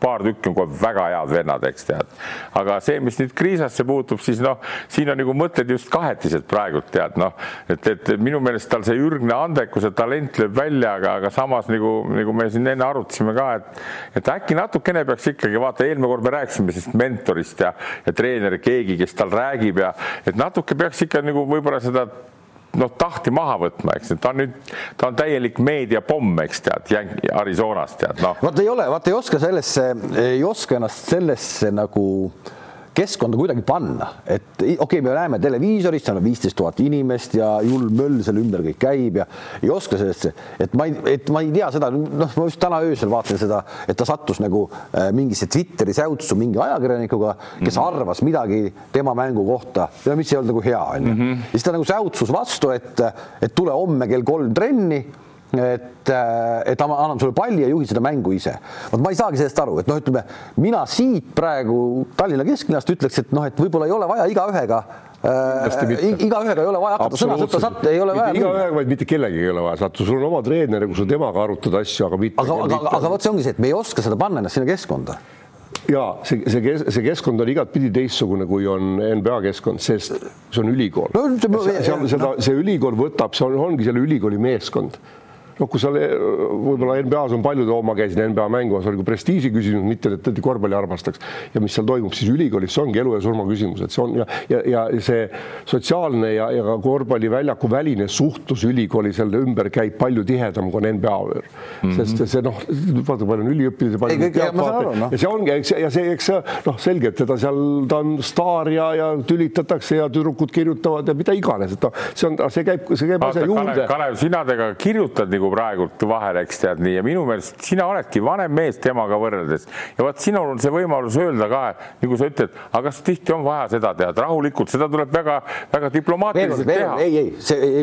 paar tükki on kohe väga head vennad, eks tead. aga see, mis nüüd Kriisasse puutub, siis noh, siin on nagu mõtted just kahetised praegult tead noh, et, et minu meelest tal see ürgne andekus ja talent lööb välja, aga, aga samas nagu, nagu me siin enne arutasime ka, et, et äkki natukene peaks ikkagi vaata, eelmine kord me rääkisime sellest mentorist ja, ja treener, keegi, kes tal räägib ja et natuke peaks ikka nagu võib-olla seda noh, tahti maha võtma, eks ta on nüüd, ta on täielik meediapomm, eks tead, Arizonas tead, noh. vot ei ole, vaat ei oska sellesse, ei oska ennast sellesse nagu äh, keskkonda kuidagi panna, et okei okay,, me näeme televiisorist, seal on viisteist tuhat inimest ja julm möll seal ümber kõik käib ja ei oska sellesse, et ma ei, et ma ei tea seda, noh, ma just täna öösel vaatasin seda, et ta sattus nagu äh, mingisse Twitteri säutsu mingi ajakirjanikuga, kes mm -hmm. arvas midagi tema mängu kohta ja mis ei olnud nagu hea, onju. Mhm. siis ta nagu säutsus vastu, et, et tule homme kell kolm trenni et, äh, et anname sulle palli ja juhi seda mängu ise. vot ma ei saagi sellest aru, et noh, ütleme mina siit praegu Tallinna kesklinnast ütleks, et noh, et võib-olla ei ole vaja igaühega äh, igaühega ei ole vaja hakata sõna sõtta satta, ei ole vaja. igaühega, vaid mitte kellegagi ei ole vaja satta, sul on oma treener, kus sa temaga arutad asju, aga mitte. aga, aga, aga vot see ongi see, et me ei oska seda panna ennast sinna keskkonda ja see, see, see keskkond on igatpidi teistsugune, kui on NBA keskkond, sest see on ülikool no,. See, seda, see ülikool võtab, see on, ongi selle ülikooli meeskond noh, kui seal võib-olla NBA-s on palju, ma käisin NBA mängu, see oli nagu prestiiži küsimus, mitte et, et korvpalli armastaks ja mis seal toimub, siis ülikoolis see ongi elu ja surma küsimus, et see on ja, ja, ja see sotsiaalne ja, ja ka korvpalliväljaku väline suhtlus ülikooli selle ümber käib palju tihedam kui on NBA ümber mm, -hmm. sest see noh, vaata palju on üliõpilasi, palju teab, no. ja see ongi, eks ja see, eks see noh, selge, et teda seal, ta on staar ja, ja tülitatakse ja tüdrukud kirjutavad ja mida iganes, et noh, see on, see käib, see käib asja juurde. Kalev, sina temaga kirjutad nagu nagu praegult vahele, eks tead nii ja minu meelest sina oledki vanem mees temaga võrreldes ja vot sinul on see võimalus öelda ka, nagu sa ütled, aga kas tihti on vaja seda teha, rahulikult, seda tuleb väga-väga diplomaatiliselt teha. ei, ei, see,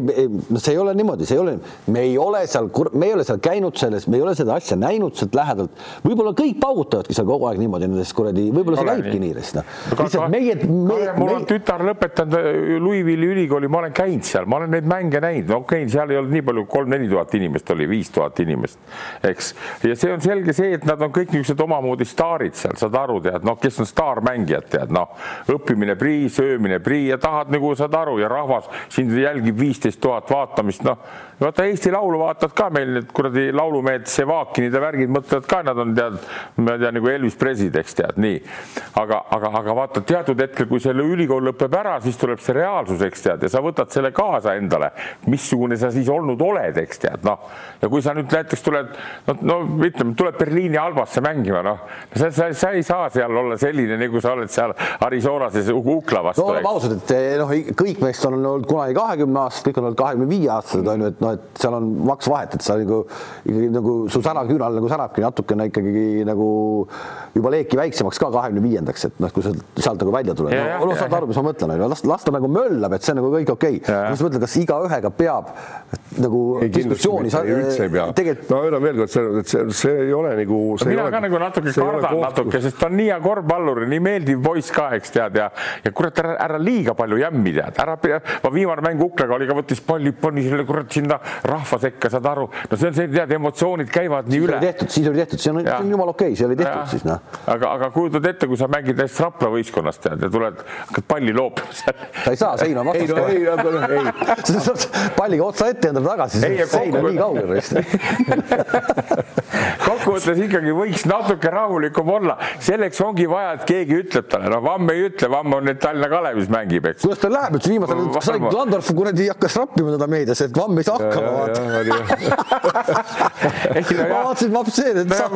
see ei ole niimoodi, see ei ole, me ei ole seal, me ei ole seal käinud selles, me ei ole seda asja näinud sealt lähedalt. võib-olla kõik paugutavadki seal kogu aeg niimoodi nendest kuradi, võib-olla see käibki nii noh. lihtsalt meie, meie. mul on tütar lõpetanud äh, Louisville'i ülikooli, ma olen käinud seal, ma olen neid mänge näinud, no okei okay,, seal ei olnud nii palju, kolm-neli tuhat inimest inimest oli, viis tuhat inimest, eks. ja see on selge see, et nad on kõik niisugused omamoodi staarid seal, saad aru, tead, noh, kes on staarmängijad, tead, noh, õppimine prii, söömine prii ja tahad nagu saad aru ja rahvas sind jälgib viisteist tuhat vaatamist, noh vaata Eesti Laulu vaatad ka meil need kuradi laulumehed, Sevakinid ja värgid mõtlevad ka, nad on tead, ma ei tea nagu Elvis Presley, eks tead nii. aga, aga, aga vaata teatud hetkel, kui selle ülikool lõpeb ära, siis tuleb see reaalsus, eks tead, ja sa võtad selle kaasa endale, missugune sa siis olnud oled, eks tead, noh. Ja kui sa nüüd näiteks tuled, no, no ütleme, tuled Berliini Albasse mängima, noh, sa, sa, sa ei saa seal olla selline, nagu sa oled seal Arizonas ja Ukla vastu. no oleme ausad, et noh, kõik meist on olnud kunagi kahekümne aastased, kõik on olnud kahekümne viie aastased on ju, et noh, et seal on maks vahet, et sa nagu ikkagi nagu su sänaküünal nagu sänabki natukene ikkagi nagu juba leeki väiksemaks ka kahekümne viiendaks, et noh, kui sa sealt nagu välja tuled, no, no saad aru, mis ma mõtlen, onju, las, las ta nagu möllab, et see on nagu kõik okei. Okay.. ma just mõtlen, kas igaühega peab nagu ei, diskussiooni. üldse ei pea tegelikult.... ma ütlen veel kord, see, et see, see ei ole nagu. mina ole, ka nagu natuke kardan natuke, sest ta on nii hea korvpallur ja nii meeldiv poiss ka, eks tead ja, ja kurat, ära, ära liiga palju jämmi tead, ära, ma viimane mäng Uklaga oli ka, võttis palli, pani selle kurat sinna rahva sekka, saad aru, no see on see, tead, emotsioonid käivad nii siis üle. tehtud, siis oli tehtud, see on, see on jumala okei okay,, see oli tehtud ja. siis noh. aga, aga kujutad ette, kui sa mängid näiteks Rapla võistkonnas tead ja tuled, hakkad palli loopima seal. sa ei saa, sein on vastas kohe. ei, no ei, ei. sa saad palliga otsa ette endale tagasi, sein on nii kaugel kokkuvõttes ikkagi võiks natuke rahulikum olla, selleks ongi vaja, et keegi ütleb talle, noh, Vamm ei ütle, Vamm on nüüd Tallinna Kalevis mängib, eks. kuidas tal läheb üldse viimasel ajal, sai Landorf kuradi hakkas rappima teda meedias, et Vamm ei saa hakkama, vaata. ma vaatasin, ma mõtlesin, et saab,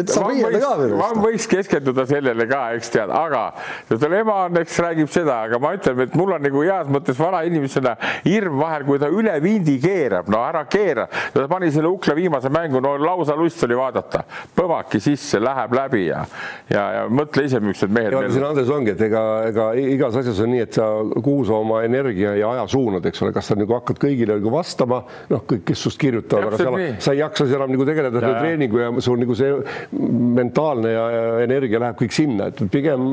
et saab riielda ka veel. Vamm võiks keskenduda sellele ka, eks tead, aga tal ema on, eks räägib seda, aga ma ütlen, et mul on nagu heas mõttes vana inimesena hirm vahel, kui ta üle vindi keerab, no ära keera. Ta pani selle Ukla viimase mängu, no lausa lust oli vaadata, põvaki sisse, läheb läbi ja, ja, ja mõtle ise, millised mehed. ja siin Andres ongi, et ega, ega igas asjas on nii, et sa kuhu sa oma energia ja aja suunad, eks ole, kas sa nagu hakkad kõigile nagu vastama, noh, kõik, kes sust kirjutavad, aga seal, sa ei jaksa enam nagu tegeleda selle treeningu ja sul nagu see mentaalne ja energia läheb kõik sinna, et pigem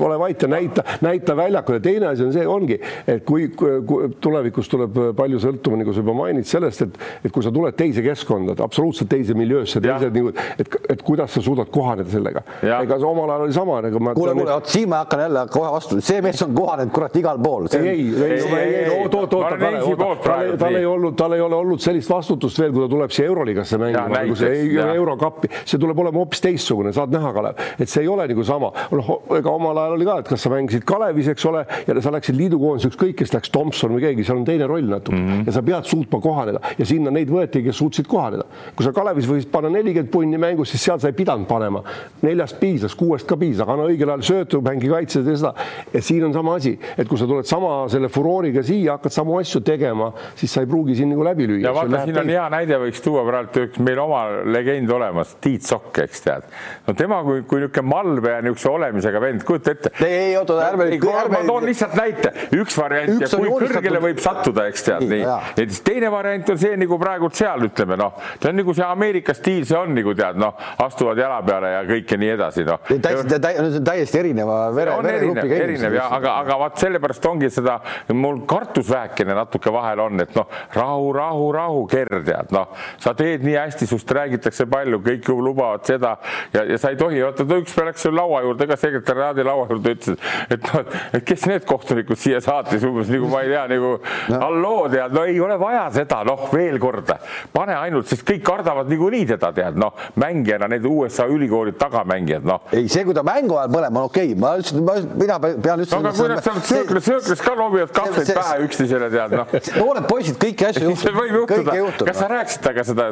ole vait ja näita, näita väljakule. teine asi on see, ongi, et kui, kui tulevikus tuleb palju sõltuma, nagu sa juba mainid sellest, et, et kui sa tuled teise keskkonda, absoluutselt teise miljöösse, teise nagu et, et kuidas sa suudad kohaneda sellega. ega see omal ajal oli sama nagu ma. kuule, kuule, vot siin ma hakkan jälle kohe vastu, see mees on kohanenud kurat igal pool. ei, ei, ei, ei, oot, oot, oot, tal ei olnud, tal ei ole olnud sellist vastutust veel, kui ta tuleb siia Euroliigasse mängima, nagu see eurokappi, see tuleb olema hoopis teistsugune, saad näha, Kalev, et see ei ole nagu sama. noh, ega omal ajal oli ka, et kas sa mängisid Kalevis, eks ole, ja sa läksid liidukoondise, ükskõik, kes läks Tomson või keegi, seal on teine roll natuke mm -hmm. ja sa pead suutma kohaneda ja sinna neid võeti, kes suutsid kohaneda. kui sa Kalevis võisid panna nelikümmend punni mängus, siis seal sa ei pidanud panema. neljast piisas, kuuest ka piisas, aga anna õigel ajal söötu, mängi kaitses ja seda. ja siin on sama asi, et kui sa tuled sama selle furooriga siia, hakkad samu asju tegema, siis sa ei pruugi siin nagu läbi lüüa. ja vaata, siin on hea näide, võiks tuua praegu üks meil oma legend olemas, Tiit Sokk, eks tead. no tema kui, kui niisugune malbe ja niisuguse olemisega vend, kujuta ette. ei, ei oota, ärme nüüd. ma toon lihtsalt näite, üks variant üks ja kui kõrgele võib sattuda, eks tead nii. ja siis teine variant on see nagu praegult seal ütleme noh, see on nagu see Ameerika stiil, see on nagu tead noh, astuvad jala peale ja kõik ja nii edasi noh. täiesti, täiesti erineva vere, veregrupiga inimesed. erinev ja aga, aga vaat sellepärast ongi seda, mul kartus vähekene natuke vahel on, et noh, rahu, rahu, rahu, Ger tead noh, sa teed nii hästi, sinust räägitakse palju, kõik ju lubavad seda ja, ja sa ei tohi, vaata ükspäev läks laua juurde ka sekretäriaadi laua juurde, ütles, et noh, et kes need kohtunikud siia saatis umbes nagu ma ei tea, nagu no. halloo tead, no ei ole vaja seda, noh, veel kord, pane ainult, sest kõik kardavad niikuinii teda tead, noh, mängijana need USA ülikoolid tagamängijad, noh. ei, see, kui ta mängu ajal mõlema on okei okay., ma ütlesin, mina pean ütlema. no aga kui nad seal sööklas, sööklas ka loobivad kahvleid pähe üksteisele tead, noh. noored poisid, kõiki asju juhtub. see võib juhtuda, kas sa rääkisid temaga seda,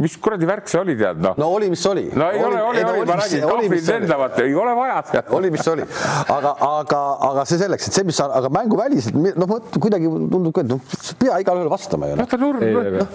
mis kuradi värk see oli tead, noh. no oli, mis oli. no ei oli, ole, oli, oli, ma räägin, kahvlid lendavad, ei ole vaja. oli, mis oli, aga, aga, aga see selleks, et see, mis sa, aga mänguväliselt, noh, kuidagi tundub ka, et noh, pea igalühel vastama ju. võta nurm,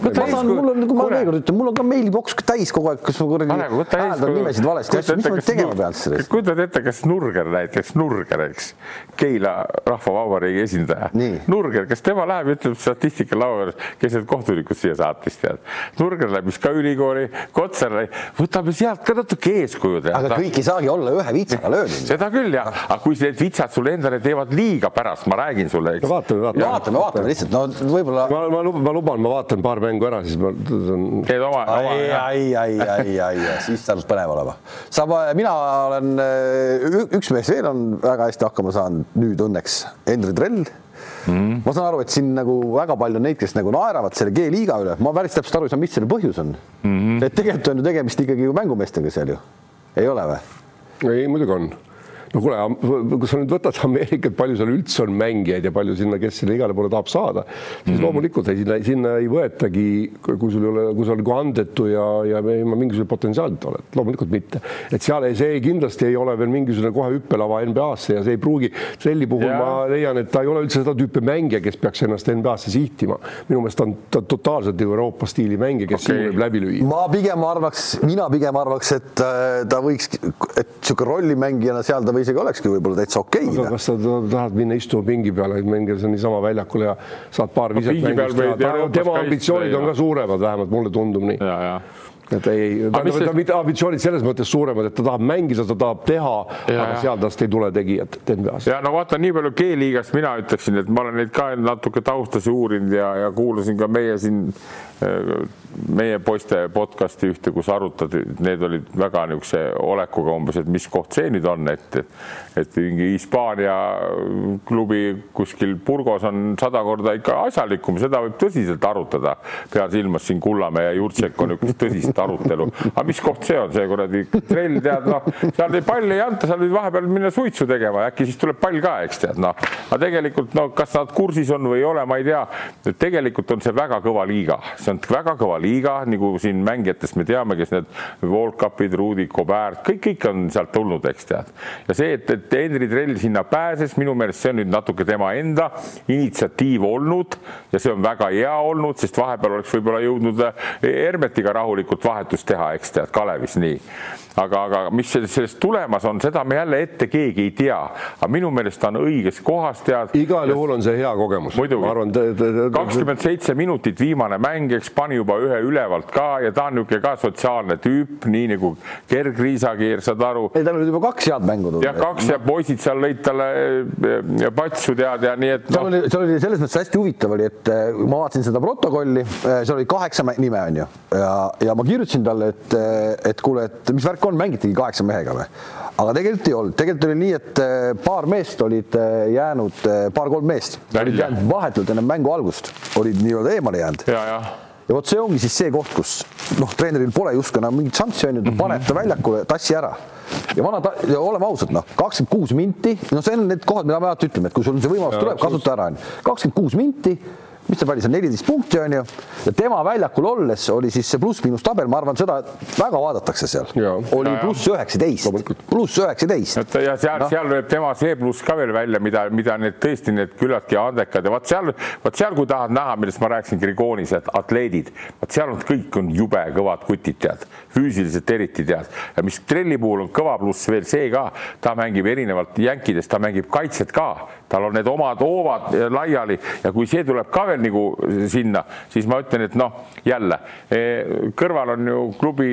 võta eeskuju. mul on, kui ma veel kord ütlen, mul on ka meiliboks täis kogu aeg, kus ma kuradi hääldan nimesid valesti, mis ma tegema pean sellest. kujutad ette, kas Nurger näiteks, Nurger, eks, Keila Rahvavabariigi esindaja. Nurger, kas tema läheb, ütleb statistika laua juures, kes need kohtunikud siia saatis, tead. Nurger läbis ka ülikooli, Kotsar, võtame sealt ka natuke eeskuju. aga kõik ei saagi olla ühe vitsaga löödud. seda küll jah, aga kui need vitsad sulle endale teevad liiga pärast, ma räägin sulle, eks. vaatame, vaatame, vaatame, vaatame lihtsalt, no võib-olla. ma, ma, ma luban, ma vaatan paar mängu ära, siis ma. teed oma. ai, ai, ai, ai, ai, siis saab põnev olema. saab, mina olen, üks mees veel on väga hästi hakkama saanud nüüd õnneks, Henri Trell mm.. ma saan aru, et siin nagu väga palju neid, kes nagu naeravad selle G-liiga üle, ma päris täpselt aru ei saa, mis selle põhjus on mm. -hmm. et tegelikult on ju tegemist ikkagi ju mängumeestega seal ju, ei ole või? ei, muidugi on no kuule, kui sa nüüd võtad Ameerikat, palju seal üldse on mängijaid ja palju sinna, kes sinna igale poole tahab saada, siis mm. loomulikult ei, sinna, sinna ei võetagi, kui sul ei ole, kui sa oled nagu andetu ja, ja ilma mingisuguse potentsiaalita oled, loomulikult mitte. et seal ei, see kindlasti ei ole veel mingisugune kohe hüppelava NBA-sse ja see ei pruugi, Selli puhul ja. ma leian, et ta ei ole üldse seda tüüpi mängija, kes peaks ennast NBA-sse sihtima. minu meelest on ta totaalselt Euroopa stiili mängija, kes okay. siin võib läbi lüüa. ma pigem arvaks, mina pigem arvaks, et äh, ta võiks, et niisugune rollimängijana seal ta või isegi olekski võib-olla täitsa okei okay,. aga kas sa tahad minna istuma pingi peale, mängida seal niisama väljakul ja saad paar viset teha, tema ambitsioonid on ka suuremad, vähemalt mulle tundub nii et ei, ta, ta, mitte ambitsioonid selles mõttes suuremad, et ta tahab mängida, ta tahab teha, aga seal tast ei tule tegijat NBA-s. ja no vaata, nii palju G-liigast mina ütleksin, et ma olen neid ka natuke taustasi uurinud ja, ja kuulasin ka meie siin meie poiste podcast'i ühte, kus arutati, need olid väga niisuguse olekuga umbes, et mis koht see nüüd on, et et mingi Hispaania klubi kuskil Burgos on sada korda ikka asjalikum, seda võib tõsiselt arutada. pean silmas siin Kullamäe ja Jurtšenko niisugust tõsist arutelu. aga mis koht see on, see kuradi trell, tead noh, seal palli ei anta, seal võid vahepeal minna suitsu tegema ja äkki siis tuleb pall ka, eks tead noh. aga tegelikult no kas nad kursis on või ei ole, ma ei tea. tegelikult on see väga kõva liiga, see on väga kõva liiga, nagu siin mängijatest me teame, kes need World-Cupid, Rudi Gobert, kõik, kõik on sealt tulnud, eks tead. ja see, et, et Henri Trell sinna pääses, minu meelest see on nüüd natuke tema enda initsiatiiv olnud ja see on väga hea olnud, sest vahepeal oleks võib-olla jõudnud Hermetiga rahulikult vahetust teha, eks tead, Kalevis nii aga, aga mis sellest tulemas on, seda me jälle ette keegi ei tea. aga minu meelest ta on õiges kohas, tead. igal juhul on see hea kogemus. muidugi, kakskümmend seitse minutit viimane mäng, eks pani juba ühe ülevalt ka ja ta on niisugune ka sotsiaalne tüüp, nii nagu Gerg Riisakiir, saad aru. ei, tal olid juba kaks head mängu tulnud. jah, kaks ja poisid seal lõid talle eh, patsu tead ja nii, et no.. seal oli, seal oli selles mõttes hästi huvitav oli, et eh, ma vaatasin seda protokolli, eh, seal oli kaheksa nime on ju ja, ja ma kirjutasin kirjutasin talle, et, et kuule, et mis värk on, mängitigi kaheksa mehega või? aga tegelikult ei olnud, tegelikult oli nii, et paar meest olid jäänud, paar-kolm meest olid jäänud vahetult enne mängu algust, olid nii-öelda eemale jäänud. ja, ja. Ja vot see ongi siis see koht, kus noh, treeneril pole justkui enam mingit šanssi on ju, ta paneb ta väljakule, tassi ära. Ja vana, oleme ausad, noh, kakskümmend kuus minti, no see on need kohad, mida me alati ütleme, et kui sul see võimalus ja, tuleb, kasuta ära, onju. kakskümmend kuus minti mis ta pani seal, neliteist punkti on ju, ja tema väljakul olles oli siis see pluss-miinus tabel, ma arvan, seda väga vaadatakse seal. oli pluss üheksateist, pluss üheksateist. ja seal no., seal lööb tema see pluss ka veel välja, mida, mida need tõesti need küllaltki andekad ja vot seal, vot seal, kui tahad näha, millest ma rääkisin Grigonis, et atleedid, vot seal on kõik on jube kõvad kutid, tead, füüsiliselt eriti tead. Ja mis trelli puhul on kõva pluss veel see ka, ta mängib erinevalt jänkidest, ta mängib kaitset ka tal on need omad hoovad laiali. Ja kui see tuleb ka veel nagu sinna, siis ma ütlen, et noh, jälle eh, kõrval on ju klubi,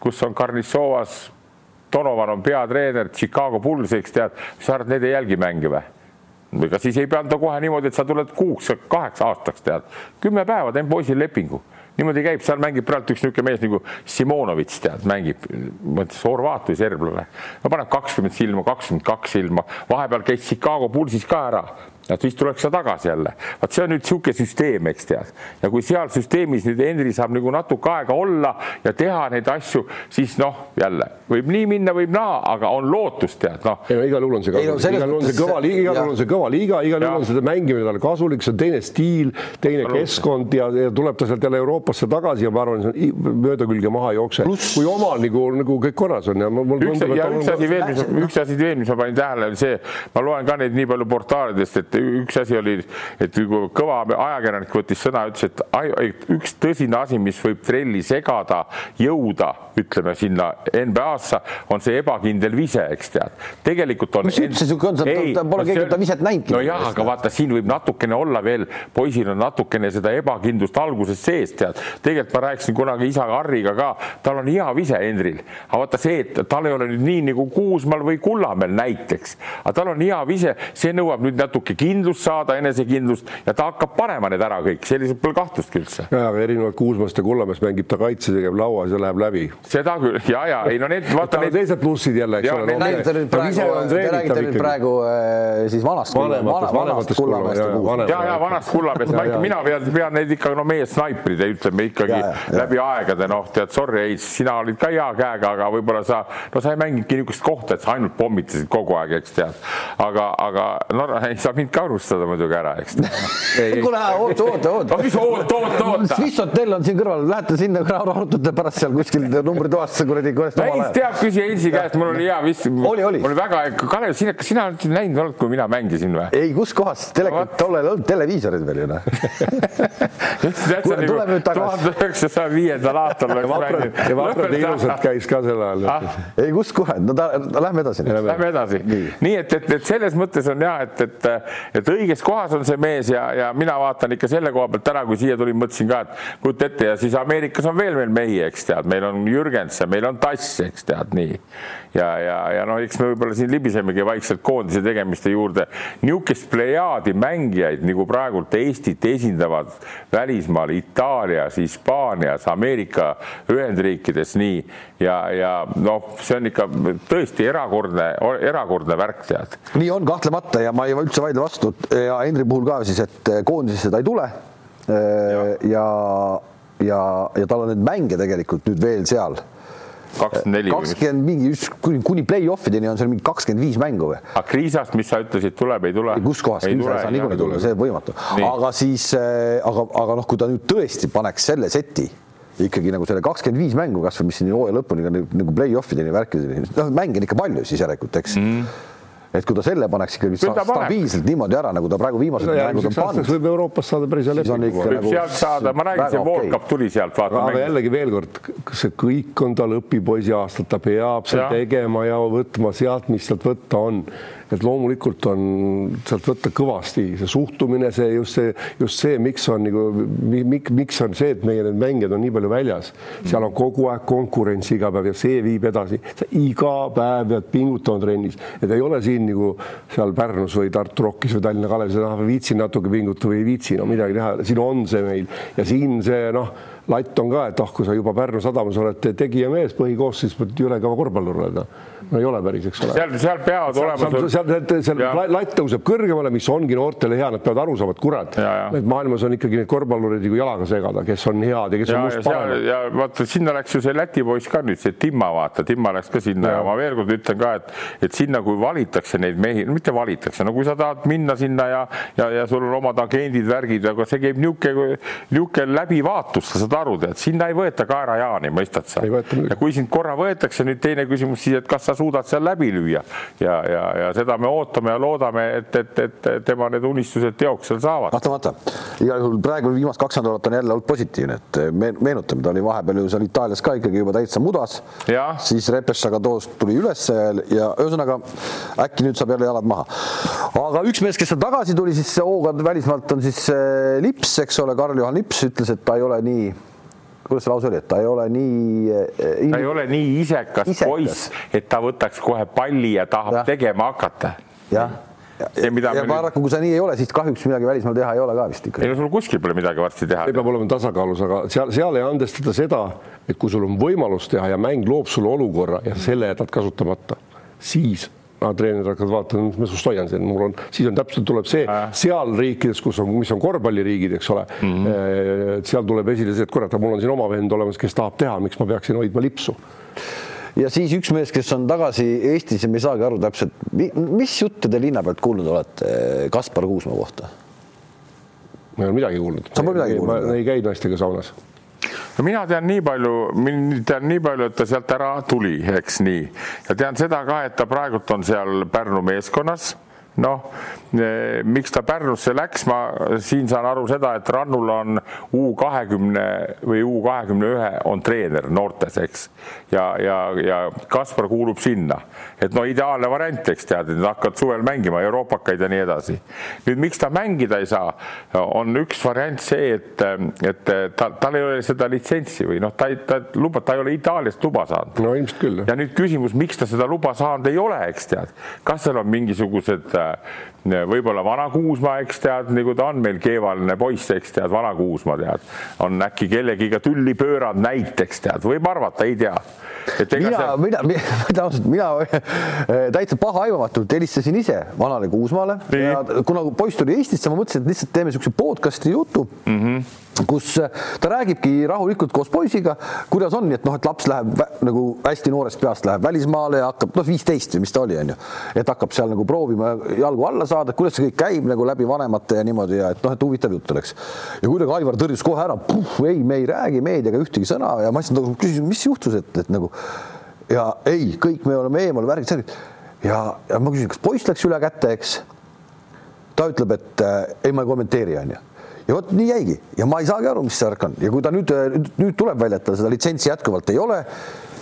kus on Karnissovas, Donovan on peatreener, Chicago Bulls, eks tead, sa arvad, need ei jälgi mänge või? ega siis ei pea anda kohe niimoodi, et sa tuled kuuks, kaheks aastaks tead, kümme päeva teen poisil lepingu niimoodi käib, seal mängib praegu üks niisugune mees nagu Simonovitš, tead, mängib, mõtles horvaat või serblane. no paneb kakskümmend silma, kakskümmend kaks silma, vahepeal käis Chicago Bullsis ka ära et siis tuleks sa tagasi jälle. vot see on nüüd niisugune süsteem, eks tead. ja kui seal süsteemis nüüd Henri saab nagu natuke aega olla ja teha neid asju, siis noh, jälle võib nii minna, võib naa, aga on lootust, tead noh. ei no igal juhul on see kasulik, igal juhul on see kõva liiga, igal juhul on see kõva liiga, igal juhul on seda mängimine talle kasulik, see on teine stiil, teine Palun. keskkond ja, ja tuleb ta sealt jälle Euroopasse tagasi ja ma arvan, see on mööda külge maha ei jookse. kui omal nagu, nagu kõik korras on ja mul tundub, et üks asi veel, mis, üks asi veel, mis ma panin tähele, on see, ma loen ka neid nii palju portaalidest, et üks asi oli, et kõva ajakirjanik võttis sõna, ütles, et üks tõsine asi, mis võib trelli segada, jõuda, ütleme sinna NBA-sse, on see ebakindel vise, eks tead. tegelikult on. mis üldse sihuke on, ta pole keegi ta viset näinudki. nojah, aga vaata, siin võib natukene olla veel, poisil on natukene seda ebakindlust algusest sees, tead. tegelikult ma rääkisin kunagi isa Harriga ka, tal on hea vise Hendril, aga vaata see, et tal ei ole nüüd nii nagu Kuusmaal või Kullamäel näiteks, aga tal on hea vise, see nõuab nüüd natuke kindlust saada, enesekindlust ja ta hakkab panema need ära kõik, selliselt pole kahtlustki üldse. ja, aga erinevalt Kuusmast ja Kullamäest mängib ta kaitse, teeb lauas ja läheb läbi. seda küll ja, ja ei no need vaata need teised plussid jälle, eks ole. Te räägite nüüd praegu, te räägite nüüd praegu äh, siis vanast vanematest, vanematest Kullamäest ja ja, ja vanast Kullamäest, ma ikka, mina pean, pean neid ikka no meie snaiprid, ütleme ikkagi ja, ja, läbi aegade, noh, tead, sorry, Heits, sina olid ka hea käega, aga võib-olla sa, no sa ei mänginudki niisugust kohta, et sa ainult pommitasid kogu aeg, eks tead. aga, aga no ei saa mind ka unustada muidugi ära, eks. kuule, oota, oota, oota. mis oota, oota, oota. Swiss Hotel on siin kõrval, lähete sinna, arutate pärast seal kuskil numbritoas kuradi. Heinz teab, küsi Heinzi käest, mul oli hea vist. oli, oli. mul oli väga, Kalev, sina, kas sina oled näinud olnud, kui mina mängisin või? ei, kus kohas, tele, tollel ei olnud televiisorid veel ju noh. tuhande üheksasaja viiendal aastal oleks mänginud. ja vaprad ilusalt käis ka sel ajal ah.. ei, kus kohe, no ta, lähme edasi. Lähme edasi. nii et, et, et selles mõttes on ja, et, et, et õiges kohas on see mees ja, ja mina vaatan ikka selle koha pealt täna, kui siia tulin, mõtlesin ka, et kujuta ette ja siis Ameerikas on veel meil mehi, eks tead, meil on Jürgensen, meil on Tass, eks tead nii. Ja, ja, ja noh, eks me võib-olla siin libisemegi vaikselt koondise tegemiste juurde. niisugust plejaadi mängijaid nagu praegult Eestit esindavad välismaal Itaalias, Hispaanias, Ameerika Ühendriikides nii ja, ja noh, see on ikka tõesti erakordne, erakordne värk, tead. nii on kahtlemata ja ma ei üldse vaidle vastu ja Henri puhul ka siis, et koondisesse ta ei tule. ja, ja, ja, ja tal on neid mänge tegelikult nüüd veel seal kakskümmend neli. kakskümmend mingi kuni, kuni play-off ideni on seal mingi kakskümmend viis mängu või? aga Kriisast, mis sa ütlesid, tuleb, ei tule? kus kohast, Kriisa ei saa niikuinii tulla, see võimatu. aga siis, äh, aga, aga noh, kui ta nüüd tõesti paneks selle seti ikkagi nagu selle kakskümmend viis mängu kasvõi, mis siin hooaja lõpuni nagu play-off ideni värkideni, noh, mänge on ikka palju siis järelikult, eks mm. -hmm et kui ta selle paneks ikkagi sta stabiilselt niimoodi ära, nagu ta praegu viimased mängud on pannud. võib Euroopas saada päris hea lepingu. võib nagu sealt saada, ma räägin, see World Cup tuli sealt. aga jällegi veel kord, see kõik on tal õpipoisi aastad, ta peab seal tegema ja võtma sealt, mis sealt võtta on et loomulikult on sealt võtta kõvasti see suhtumine, see just see, just see, miks on nagu, miks, miks on see, et meie need mängijad on nii palju väljas, seal on kogu aeg konkurents iga päev ja see viib edasi. iga päev pead pingutama trennis, et ei ole siin nagu seal Pärnus või Tartu Rockis või Tallinna Kalevis, et ah, viitsin natuke pingutada või ei viitsi, no midagi teha, siin on see meil. Ja siin see noh latt on ka, et ah, kui sa juba Pärnu sadamas oled tegija mees, põhikoosseis, jõle kõva korvpallur olema no ei ole päris, eks ole. seal, seal peavad seal, olema. seal, seal, seal latt tõuseb kõrgemale, mis ongi noortele hea, nad peavad aru saama, et kurat, et maailmas on ikkagi neid korvpallureid nagu jalaga segada, kes on head ja kes ja, on must paremad. ja vaata, sinna läks ju see Läti poiss ka nüüd, see Timma, vaata, Timma läks ka sinna ja, ja ma veel kord ütlen ka, et, et sinna, kui valitakse neid mehi, mitte valitakse, no kui sa tahad minna sinna ja, ja, ja sul on omad agendid, värgid, aga see käib niisugune, niisugune läbivaatus, sa saad aru, tead, sinna ei võeta kaerajaani, mõistad sa? ja kui sind korra võetakse, nüüd teine küsimus siis, et kas sa suudad seal läbi lüüa ja, ja, ja seda me ootame ja loodame, et, et, et tema need unistused teoks seal saavad. kahtlemata, igal juhul praegu viimased kaks nädalat on jälle olnud positiivne, et meenutame, ta oli vahepeal ju seal Itaalias ka ikkagi juba täitsa mudas, siis Repešaga toost tuli üles ja ühesõnaga äkki nüüd saab jälle jalad maha. aga üks mees, kes seal tagasi tuli, siis hooga välismaalt on siis Lips, eks ole, Karl-Juhan Lips ütles, et ta ei ole nii kuidas see lause oli, et ta ei ole nii in.... ta ei ole nii isekas, isekas. poiss, et ta võtaks kohe palli ja tahab ja. tegema hakata. jah ja, ja, ja paraku, kui sa nii ei ole, siis kahjuks midagi välismaal teha ei ole ka vist ikka. ei no sul kuskil pole midagi varsti teha. see peab olema tasakaalus, aga seal, seal ei andestada seda, et kui sul on võimalus teha ja mäng loob sulle olukorra ja selle jätad kasutamata, siis aga treenerid hakkavad vaatama, mis ma sinust hoian siin, mul on, siis on täpselt tuleb see äh. seal riikides, kus on, mis on korvpalliriigid, eks ole mm, -hmm. seal tuleb esile see, et kurat, mul on siin oma vend olemas, kes tahab teha, miks ma peaksin hoidma lipsu ja siis üks mees, kes on tagasi Eestis ja me ei saagi aru täpselt, mis jutte te linna pealt kuulnud olete Kaspar Kuusma kohta? ma ei ole midagi kuulnud. sa pole midagi kuulnud? ma ei käi naistega saunas no mina tean nii palju, tean nii palju, et ta sealt ära tuli, eks nii, ja tean seda ka, et ta praegult on seal Pärnu meeskonnas noh, eh, miks ta Pärnusse läks, ma siin saan aru seda, et Rannul on U kahekümne või U kahekümne ühe on treener noortes, eks. ja, ja, ja Kaspar kuulub sinna, et no ideaalne variant, eks tead, et nad hakkavad suvel mängima euroopakaid ja nii edasi. nüüd, miks ta mängida ei saa, on üks variant see, et, et ta, tal ei ole seda litsentsi või noh, ta ei, ta luba, ta ei ole Itaaliast luba saanud. no ilmselt küll. ja nüüd küsimus, miks ta seda luba saanud ei ole, eks tead, kas seal on mingisugused uh, võib-olla vana Kuusma, eks tead, nagu ta on meil keevaline poiss, eks tead, vana Kuusma tead, on äkki kellegiga tülli pööranud näiteks tead, võib arvata, ei tea. mina see..., mina, mina mina äh, täitsa pahaaimamatult helistasin ise vanale Kuusmaale Nii. ja kuna poiss tuli Eestisse, ma mõtlesin, et lihtsalt teeme niisuguse podcast'i jutu mm. -hmm kus äh, ta räägibki rahulikult koos poisiga, kuidas on, et noh, et laps läheb nagu hästi noorest peast läheb välismaale ja hakkab noh, viisteist või mis ta oli, onju, et hakkab seal nagu proovima jalgu alla saada, kuidas see kõik käib nagu läbi vanemate ja niimoodi ja et noh, et huvitav jutt oleks. ja kuidagi Aivar tõrjus kohe ära, ei, me ei räägi meediaga ühtegi sõna ja ma lihtsalt nagu küsisin, mis juhtus, et, et nagu ja ei, kõik me oleme eemal, värgid, särgid ja, ja ma küsin, kas poiss läks üle kätte, eks. ta ütleb, et äh, ei, ma ei kommenteeri, onju ja vot nii jäigi ja ma ei saagi aru, mis see värk on ja kui ta nüüd, nüüd tuleb välja, et tal seda litsentsi jätkuvalt ei ole,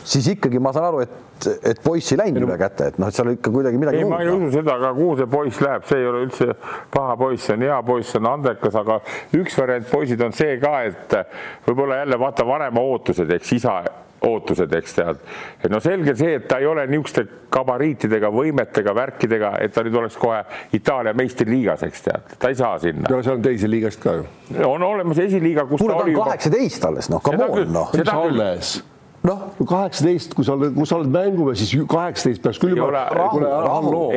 siis ikkagi ma saan aru, et, et poiss ei läinud üle käte, et noh, et seal ikka kuidagi midagi. ei, ma ei usu seda, aga kuhu see poiss läheb, see ei ole üldse paha poiss, see on hea poiss, see on andekas, aga üks variant poisid on see ka, et võib-olla jälle vaata vanema ootused, eks isa ootused, eks tead. et no selge see, et ta ei ole niisuguste gabariitidega, võimetega, värkidega, et ta nüüd oleks kohe Itaalia meistriliigas, eks tead, ta ei saa sinna. no seal on teisi liigast ka ju. on olemas esiliiga, kus Kuule, ta oli. kaheksateist alles, noh, come on, noh. alles noh, kaheksateist, kui sa oled, kui sa oled mängumees, siis kaheksateist peaks küll juba.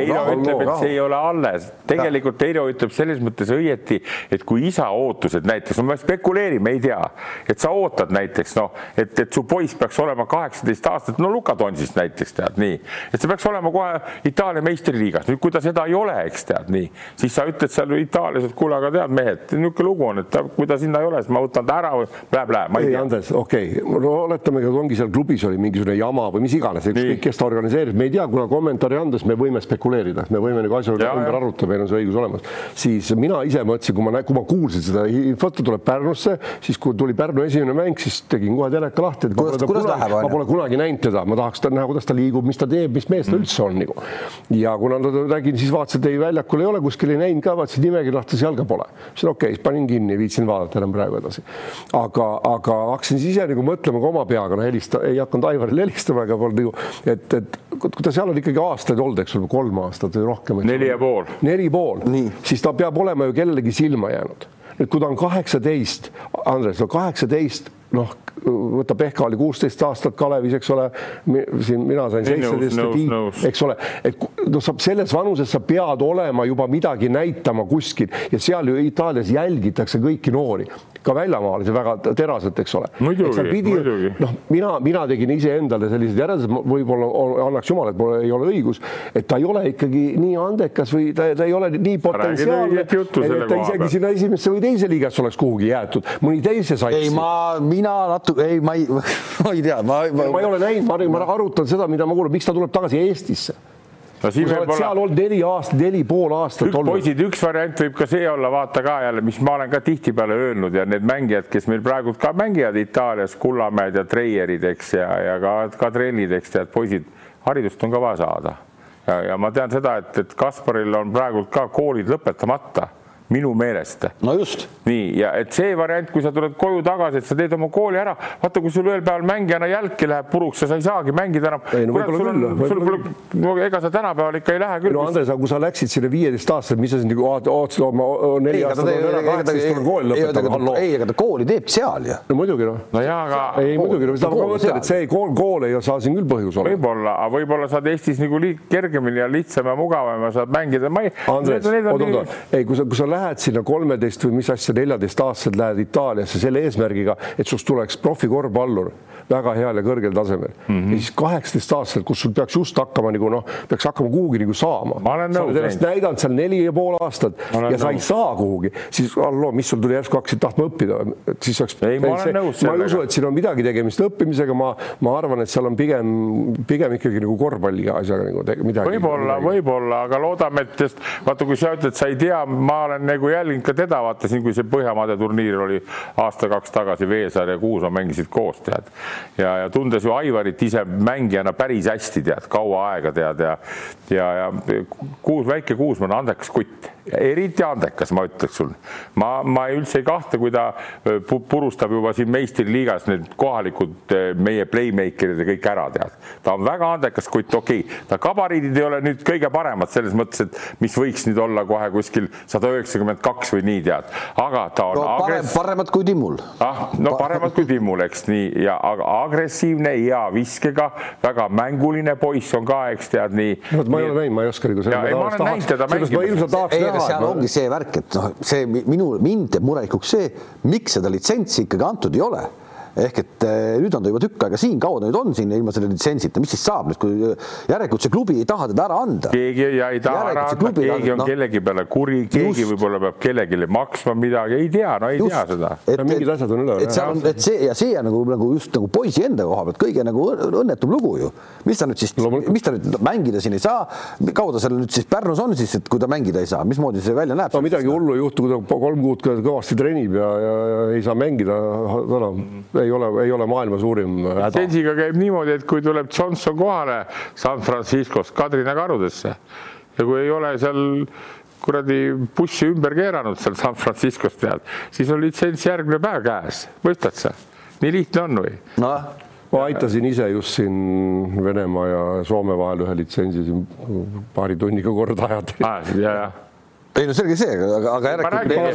Eino ütleb, et see ei ole alles. tegelikult Eino ütleb selles mõttes õieti, et kui isa ootused näiteks, no me spekuleerime, ei tea, et sa ootad näiteks noh, et, et su poiss peaks olema kaheksateist aastat, no Luka Tonsist näiteks tead nii, et see peaks olema kohe Itaalia meistriliigas. nüüd, kui ta seda ei ole, eks tead nii, siis sa ütled seal Itaalias, et kuule, aga tead mehed, niisugune lugu on, et ta, kui ta sinna ei ole, siis ma võtan ta ära või blä-blä, ma ei tea. Andres, okei okay., no oletamegi, et ongi seal klubis oli mingisugune jama või mis iganes, ükskõik kes ta organiseerib, me ei tea, kuna kommentaari andes me võime spekuleerida, me võime nagu asju ümber arutada, meil on see õigus olemas. siis mina ise mõtlesin, kui ma, kui ma kuulsin seda infot, ta tuleb Pärnusse, siis kui tuli Pärnu esimene mäng, siis tegin kohe teleka lahti, et kuidas, kuidas kunagi, läheb, ma pole kunagi näinud teda, ma tahaks näha, kuidas ta liigub, mis ta teeb, mis mees ta mm. üldse on nagu. ja kuna ta nägin, siis vaatasin, et ei väljakul ei ole, kuskil ei näinud ka, vaatasin nimekirja lahti, jalga pole. siis okei okay,, siis panin kinni, viitsin vaadata enam praegu edasi. aga, aga hakkasin siis ise nagu mõtlema ka oma peaga, no helista, ei hakanud Aivarile helistama, aga polnud nagu, et, et kui ta seal on ikkagi aastaid olnud, eks ole, kolm aastat või rohkem. neli ja pool. neli pool, siis ta peab olema ju kellelegi silma jäänud. nüüd, kui ta on kaheksateist, Andres, no kaheksateist noh, võta Pehka oli kuusteist aastat Kalevis, eks ole, siin mina sain seitseteist, eks ole, et noh, sa selles vanuses sa pead olema juba midagi näitama kuskil ja seal ju Itaalias jälgitakse kõiki noori ka väljamaalasi väga teraselt, eks ole. noh, mina, mina tegin iseendale sellised järeldused, võib-olla annaks jumal, et mul ei ole õigus, et ta ei ole ikkagi nii andekas või ta, ta ei ole nii potentsiaalne, et ta isegi sinna esimesse või teise liigasse oleks kuhugi jäetud, mõni teise satsi. ei, ma, mina natuke, ei, ma ei, ma ei tea, ma, ma.... ma ei ole näinud, ma, ma arutan seda, mida ma kuulen, miks ta tuleb tagasi Eestisse no kui sa oled olla... seal olnud neli aastat, neli pool aastat üks, olnud. poisid, üks variant võib ka see olla, vaata ka jälle, mis ma olen ka tihtipeale öelnud ja need mängijad, kes meil praegu ka mängivad Itaalias, Kullamäed ja Treierid, eks, ja, ja ka, ka trellid, eks tead, poisid, haridust on ka vaja saada. ja, ja ma tean seda, et, et Kasparil on praegult ka koolid lõpetamata minu meelest. no just. nii, ja et see variant, kui sa tuled koju tagasi, et sa teed oma kooli ära, vaata, kui sul ühel päeval mängijana jälki läheb puruks ja sa ei saagi mängida enam. ei no võib-olla küll. sul pole, no ega sa tänapäeval ikka ei lähe küll. no Andres, aga kui sa läksid sinna viieteistaastaselt, mis sa siin nagu ootasid oma neli aastat ära, kaheksateist tuleb kooli lõpetama. ei, ega ta kooli teeb seal ju. no muidugi noh. no jaa, aga. ei muidugi, ma mõtlen, et see kool, kool ei saa siin küll põhjus olla. võib-olla, aga võib-olla saad Eestis nagu kergemini ja lihtsam ja mugavam ja saad mängida. Andres, oota, ei, kui sa, kui sa lähed sinna kolme kolmeteist või mis asja, neljateistaastaselt lähed Itaaliasse selle eesmärgiga, et sust tuleks profikorvpallur väga heal ja kõrgel tasemel mm. -hmm. ja siis kaheksateist aastaselt, kus sul peaks just hakkama nagu noh, peaks hakkama kuhugi nagu saama. sa oled ennast näidanud seal neli ja pool aastat ja nõus. sa ei saa kuhugi, siis halloo, mis sul tuli järsku hakkasid tahtma õppida, et siis oleks. ei, ma olen nõus sellega. ma ei usu, et siin on midagi tegemist õppimisega, ma, ma arvan, et seal on pigem, pigem ikkagi nagu korvpalli asjaga nagu midagi. võib-olla, võib-olla, aga loodame, et sest vaata, kui sa ütled, sa ei tea, ma olen nagu jälginud ka teda, vaatasin, kui see Põhjamaade turniir oli aasta-kaks tagasi, Veesaar ja Kuusma mängisid koos, tead. Ja, ja tundes ju Aivarit ise mängijana päris hästi, tead, kaua aega tead ja ja, ja Kuus, väike Kuusma on andekas kutt eriti andekas, ma ütleks sul. ma, ma üldse ei kahtle, kui ta purustab juba siin meistriliigas need kohalikud meie playmaker'id ja kõik ära, tead. ta on väga andekas kutt, okei okay., ta gabariidid ei ole nüüd kõige paremad selles mõttes, et mis võiks nüüd olla kohe kuskil sada üheksakümmend kaks või nii, tead, aga ta on no, parem, paremad kui Timmul. ah, no paremad kui Timmul, eks nii, ja aga agressiivne, hea viskega, väga mänguline poiss on ka, eks tead nii. no ma ei ole näinud, ma ei oska nagu. mängimas. ma ilmselt tahaks näha. Seal ongi see värk, et noh, see minu, mind teeb murelikuks see, miks seda litsentsi ikkagi antud ei ole ehk et eh, nüüd on ta juba tükk aega siin, kaua ta nüüd on siin ilma selle litsentsita, mis siis saab nüüd, kui järelikult see klubi ei taha teda ära anda? keegi ja ei taha ära anda, keegi on no, kellegi peale kuri, keegi võib-olla peab kellelegi maksma midagi, ei tea, no ei just, tea seda. et, mingid asjad on üle. et seal on, et see ja see on nagu, nagu just nagu poisi enda koha pealt kõige nagu õnnetum lugu ju. mis ta nüüd siis, mis ta nüüd mängida siin ei saa, kaua ta seal nüüd siis Pärnus on siis, et kui ta mängida ei saa, mismoodi see välja näeb? no midagi hullu ei juhtu, kui ta kolm kuud kõvasti treenib ja, ja, ja ei saa mängida, enam ei ole, ei ole maailma suurim häda. Sensiga käib niimoodi, et kui tuleb Johnson kohale San Franciscost Kadrina karudesse ja kui ei ole seal kuradi bussi ümber keeranud seal San Franciscos tead, siis on litsents järgmine päev käes, mõistad sa? nii lihtne on või no.? ma aitasin ise just siin Venemaa ja Soome vahel ühe litsentsi siin paari tunniga korda ajada ah,. ja, ja ei no selge see, aga, aga järelikult,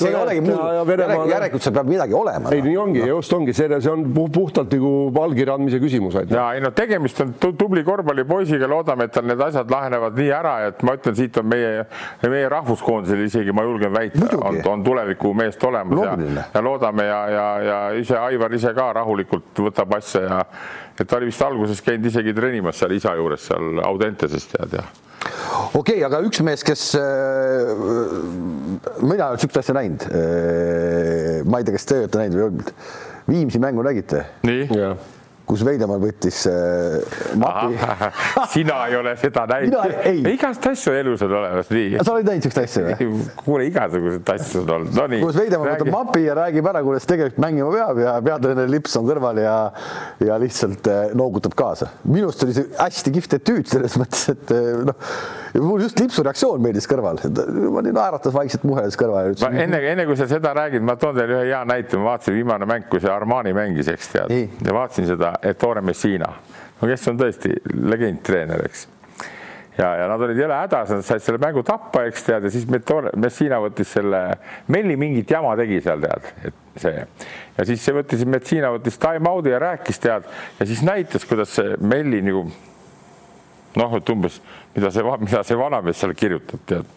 see, ei olegi muud, järelikult seal peab midagi olema. ei, nii ongi no., just ongi, see, see on puhtalt nagu allkirja andmise küsimus. ja ei no tegemist on tubli korvpallipoisiga, loodame, et tal need asjad lahenevad nii ära, et ma ütlen, siit on meie, meie rahvuskoondisel isegi, ma julgen väita, on, on tulevikumeest olemas ja, ja loodame ja, ja, ja ise Aivar ise ka rahulikult võtab asja ja et ta oli vist alguses käinud isegi treenimas seal isa juures seal Audenteses tead ja okei okay,, aga üks mees, kes äh,, mina olen niisugust asja näinud äh,. ma ei tea, kas te olete näinud või olnud. Viimsi mängu nägite? nii kus Veidemann võttis äh, mapi. sina ei ole seda näinud? igast asju elus on olemas, nii. sa oled näinud siukest asja või? kuule, igasuguseid asju on olnud, no nii. kus Veidemann võtab mapi ja räägib ära, kuidas tegelikult mängima peab ja peatreeneri lips on kõrval ja ja lihtsalt äh, noogutab kaasa. minu arust oli see hästi kihvt etüüd selles mõttes, et äh, noh, mul just lipsu reaktsioon meeldis kõrval, ma naeratas vaikselt muheles kõrval. enne, enne kui sa seda räägid, ma toon teile ühe hea näite, ma vaatasin viimane mäng, kui see Armani mängis, eks tead, ja vaatasin seda Ettore Messina, no kes on tõesti legendtreener, eks. ja, ja nad olid jõle hädas, nad said selle mängu tappa, eks tead, ja siis Messina võttis selle, Melli mingit jama tegi seal tead, et see ja siis see võttis, Messina võttis time-out'i ja rääkis tead ja siis näitas, kuidas see Melli nagu noh, et umbes mida see, mida see vanamees seal kirjutab, tead.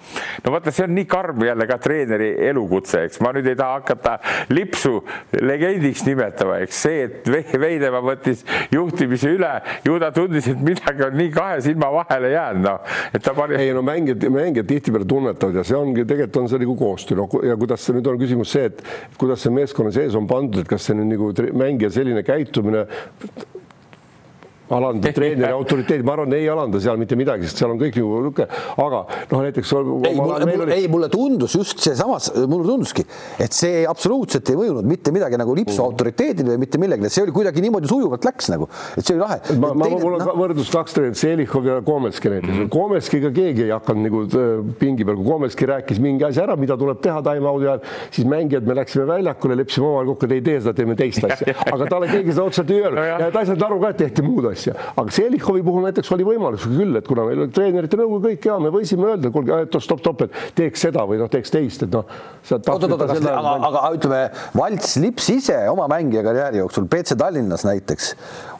no vaata, see on nii karm jälle ka treeneri elukutse, eks ma nüüd ei taha hakata lipsu legendiks nimetama, eks see, et Veidemaa võttis juhtimise üle, ju ta tundis, et midagi on nii kahe silma vahele jäänud, noh, et ta pani. ei no mängijad, mängijad tihtipeale tunnetavad ja see ongi tegelikult on see nagu koostöö, no ja kuidas see nüüd on küsimus see, et kuidas see meeskonna sees on pandud, et kas see nüüd nagu mängija selline käitumine alandada treeneri autoriteedi, ma arvan, ei alanda seal mitte midagi, sest seal on kõik nagu niisugune, aga noh, näiteks. ei, mulle, oli... ei, mulle tundus just seesamas, mulle tunduski, et see absoluutselt ei mõjunud mitte midagi nagu lipsu mm. autoriteedile või mitte millegi, see oli kuidagi niimoodi sujuvalt läks nagu, et see oli lahe. ma, ma, mul on no... võrdlus kaks treenerit, Selichov ja Kometski näiteks. Mm.. Kometskiga keegi ei hakanud nagu äh, pingi peal, kui Kometski rääkis mingi asja ära, mida tuleb teha time-out'i ajal, siis mängijad, me läksime väljakule, leppisime omavahel kokku, et ei tee seda, teeme teist asja, aga talle keegi seda otseselt ei öelnud. Ja ta ei saanud aru ka, et tehti muud asja asja, aga Selichovi puhul näiteks oli võimalus küll, et kuna meil oli treenerite nõukogu kõik ja me võisime öelda, kuulge, stopp, stopp, et teeks seda või noh, teeks teist, et noh. aga, aga ütleme, Valts Lips ise oma mängija karjääri jooksul BC Tallinnas näiteks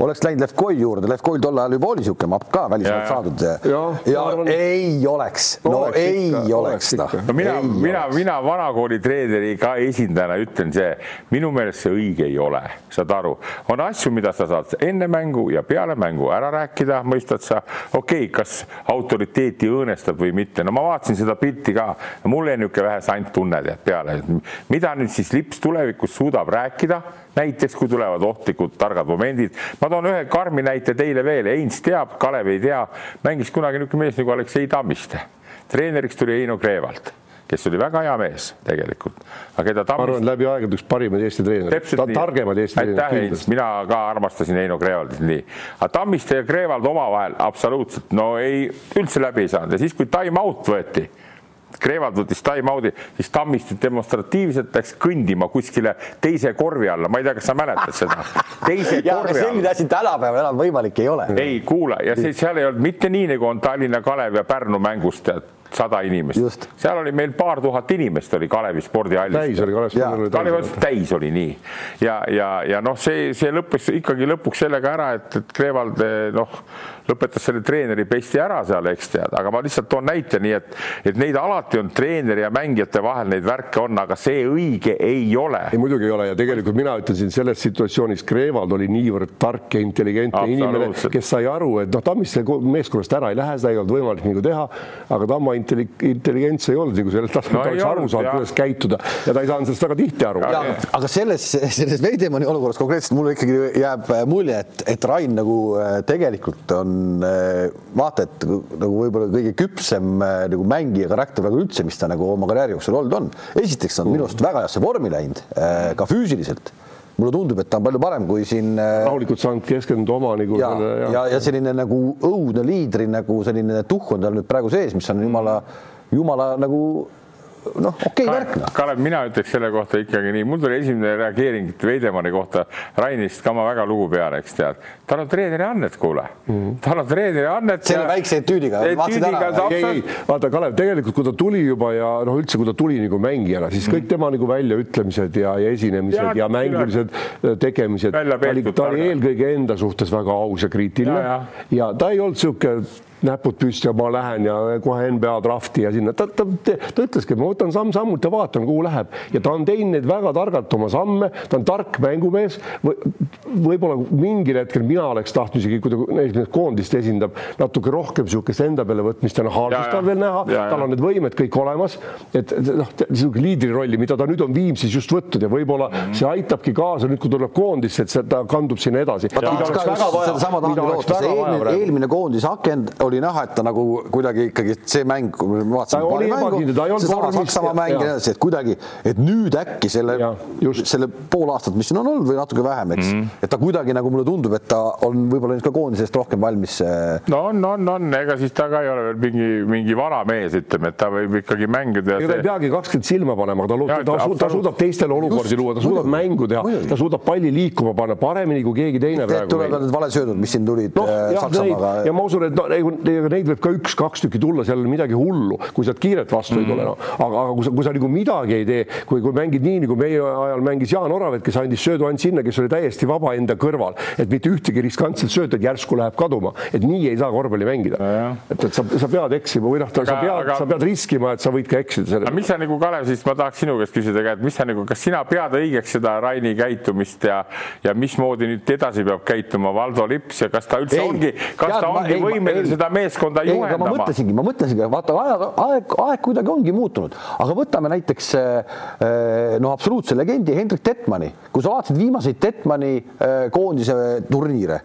oleks läinud Levkoi juurde, Levkoi tol ajal juba oli niisugune mapp ka välismaalt saadud ja, ja, ja arvan, ei oleks, no oleks ei ikka, oleks noh. no mina, mina, mina vanakooli treeneri ka esindajana ütlen see, minu meelest see õige ei ole, saad aru, on asju, mida sa saad enne mängu ja peale peale mängu ära rääkida, mõistad sa, okei okay,, kas autoriteeti õõnestab või mitte, no ma vaatasin seda pilti ka, mul jäi niisugune vähe santtunne tead peale, et mida nüüd siis Lips tulevikus suudab rääkida, näiteks kui tulevad ohtlikud targad momendid. ma toon ühe karmi näite teile veel, Heinz teab, Kalev ei tea, mängis kunagi niisugune mees nagu Aleksei Tammiste, treeneriks tuli Heino Kreevalt kes oli väga hea mees tegelikult. aga keda Tammist... ma arvan, läbi aegade üks parimaid Eesti treenereid, ta on targemad Eesti treenerid. mina ka armastasin Heino Kreevaldit nii, aga Tammiste ja Kreevald omavahel absoluutselt no ei, üldse läbi ei saanud ja siis, kui time out võeti Kreevald võttis time-out'i, siis Tammiste demonstratiivselt läks kõndima kuskile teise korvi alla, ma ei tea, kas sa mäletad seda. teise ja, korvi alla. selline asi tänapäeval enam võimalik ei ole. ei, kuula ja see, seal ei olnud mitte nii, nagu on Tallinna Kalev ja Pärnu mängus tead sada inimest, seal oli meil paar tuhat inimest oli Kalevi spordihallis. täis oli Kalevi spordihallis. Kalevi täis oli nii. Ja, ja, ja noh, see, see lõppes ikkagi lõpuks sellega ära, et, et Kreevald noh, lõpetas selle treeneri pesti ära seal, eks tead, aga ma lihtsalt toon näite, nii et, et neid alati on treeneri ja mängijate vahel neid värke on, aga see õige ei ole. ei muidugi ei ole. Ja tegelikult mina ütlesin selles situatsioonis, Kreevald oli niivõrd tark ja intelligentne inimene, kes sai aru, et noh, Tammiste meeskonnast ära ei lähe, seda ei olnud võimalik nagu teha, aga Tamma intelligents ei olnud nagu sellelt tasemel no,, ta oleks aru saanud, kuidas käituda ja ta ei saanud sellest väga tihti aru. aga selles, selles Veidemanni olukorras konkreetselt mulle ikkagi jääb mulje, et, et Rain nagu äh, tegelikult on äh, vaata, et nagu võib-olla kõige küpsem äh, nagu mängija karakter nagu üldse, mis ta nagu oma karjääri jooksul olnud on. esiteks on minu arust väga heasse vormi läinud, ka füüsiliselt mulle tundub, et ta on palju parem kui siin. rahulikult saanud keskenduda oma nagu. ja, ja, ja, ja selline nagu õudne liidri nagu selline tuhh on tal nüüd praegu sees, mis on jumala, jumala nagu noh, okei okay, värk noh. Kalev, mina ütleks selle kohta ikkagi nii, mul tuli esimene reageering Veidemanni kohta Rainist ka ma väga lugu peale, eks tead. tal on treeneri annet, kuule mm. -hmm. tal on treeneri annet. selle väikse etüüdiga. vaata Kalev, tegelikult kui ta tuli juba ja noh, üldse kui ta tuli nagu mängijana, siis kõik -hmm. tema nagu väljaütlemised ja, ja esinemised ja, ja mängulised äh, tegemised, ta oli, ta oli eelkõige enda suhtes väga aus ja kriitiline ja, ja. ja ta ei olnud niisugune näpud püsti ja ma lähen ja kohe NBA drafti ja sinna. ta, ta, ta, ütleski, et ma võtan samm-sammult ja vaatan, kuhu läheb ja ta on teinud neid väga targalt oma samme, ta on tark mängumees v. võib-olla mingil hetkel mina oleks tahtnud isegi, kui ta näiteks koondist esindab, natuke rohkem niisugust enda peale võtmist noh, Haarsist tal veel näha, tal on need võimed kõik olemas, et noh, niisugune liidri rolli, mida ta nüüd on Viimsis just võtnud ja võib-olla mm -hmm. see aitabki kaasa nüüd, kui tuleb koondisse, et see, ta kandub sinna edasi. eelmine koondise akend oli oli näha, et ta nagu kuidagi ikkagi see mäng, kui me vaatasime paari mängu, seesama Saksamaa mäng ja nii edasi, et kuidagi, et nüüd äkki selle, selle pool aastat, mis siin on olnud või natuke vähem, eks mm, -hmm. et ta kuidagi nagu mulle tundub, et ta on võib-olla nüüd ka koondisest rohkem valmis. No on, on, on, ega siis ta ka ei ole veel mingi, mingi vana mees, ütleme, et ta võib ikkagi mängida. ega ta ei peagi kakskümmend silma panema, ta, ja, ta, ta, ta suudab teistele olukordi luua, ta suudab mängu teha, ta suudab palli liikuma panna paremini kui keegi teine praegu. tulevad need valesöödud, mis siin tulid no, äh, Saksamaaga. ja ma usun, et no neid võib ka üks-kaks tükki tulla, seal midagi hullu, kui sealt kiiret vastu mm -hmm. ei tule no.. aga, aga kui sa, kui sa nagu midagi ei tee, kui, kui mängid nii nagu meie ajal mängis Jaan Oravet, kes andis söödu ainult sinna, kes oli täiesti vaba enda kõrval, et mitte ühtegi riskantset söötu, et järsku läheb kaduma, et nii ei saa korvpalli mängida. et, et sa, sa pead eksima või noh, sa pead aga..., sa pead riskima, et sa võid ka eksida selles. mis sa nagu Kalev, siis ma tahaks sinu käest küsida ka, et mis sa nagu, kas sina pead õigeks seda Raini käitumist ja, ja mismoodi nüüd edasi peab käituma Valdo Lips ja kas ta üldse ei, ongi, kas tead, ta ongi ei, võimeline ei, seda meeskonda ei, juhendama? ma mõtlesingi, ma mõtlesingi, vaata aeg, aeg, aeg kuidagi ongi muutunud, aga võtame näiteks no absoluutse legendi Hendrik Tetmani, kui sa vaatasid viimaseid Tetmani koondise turniire,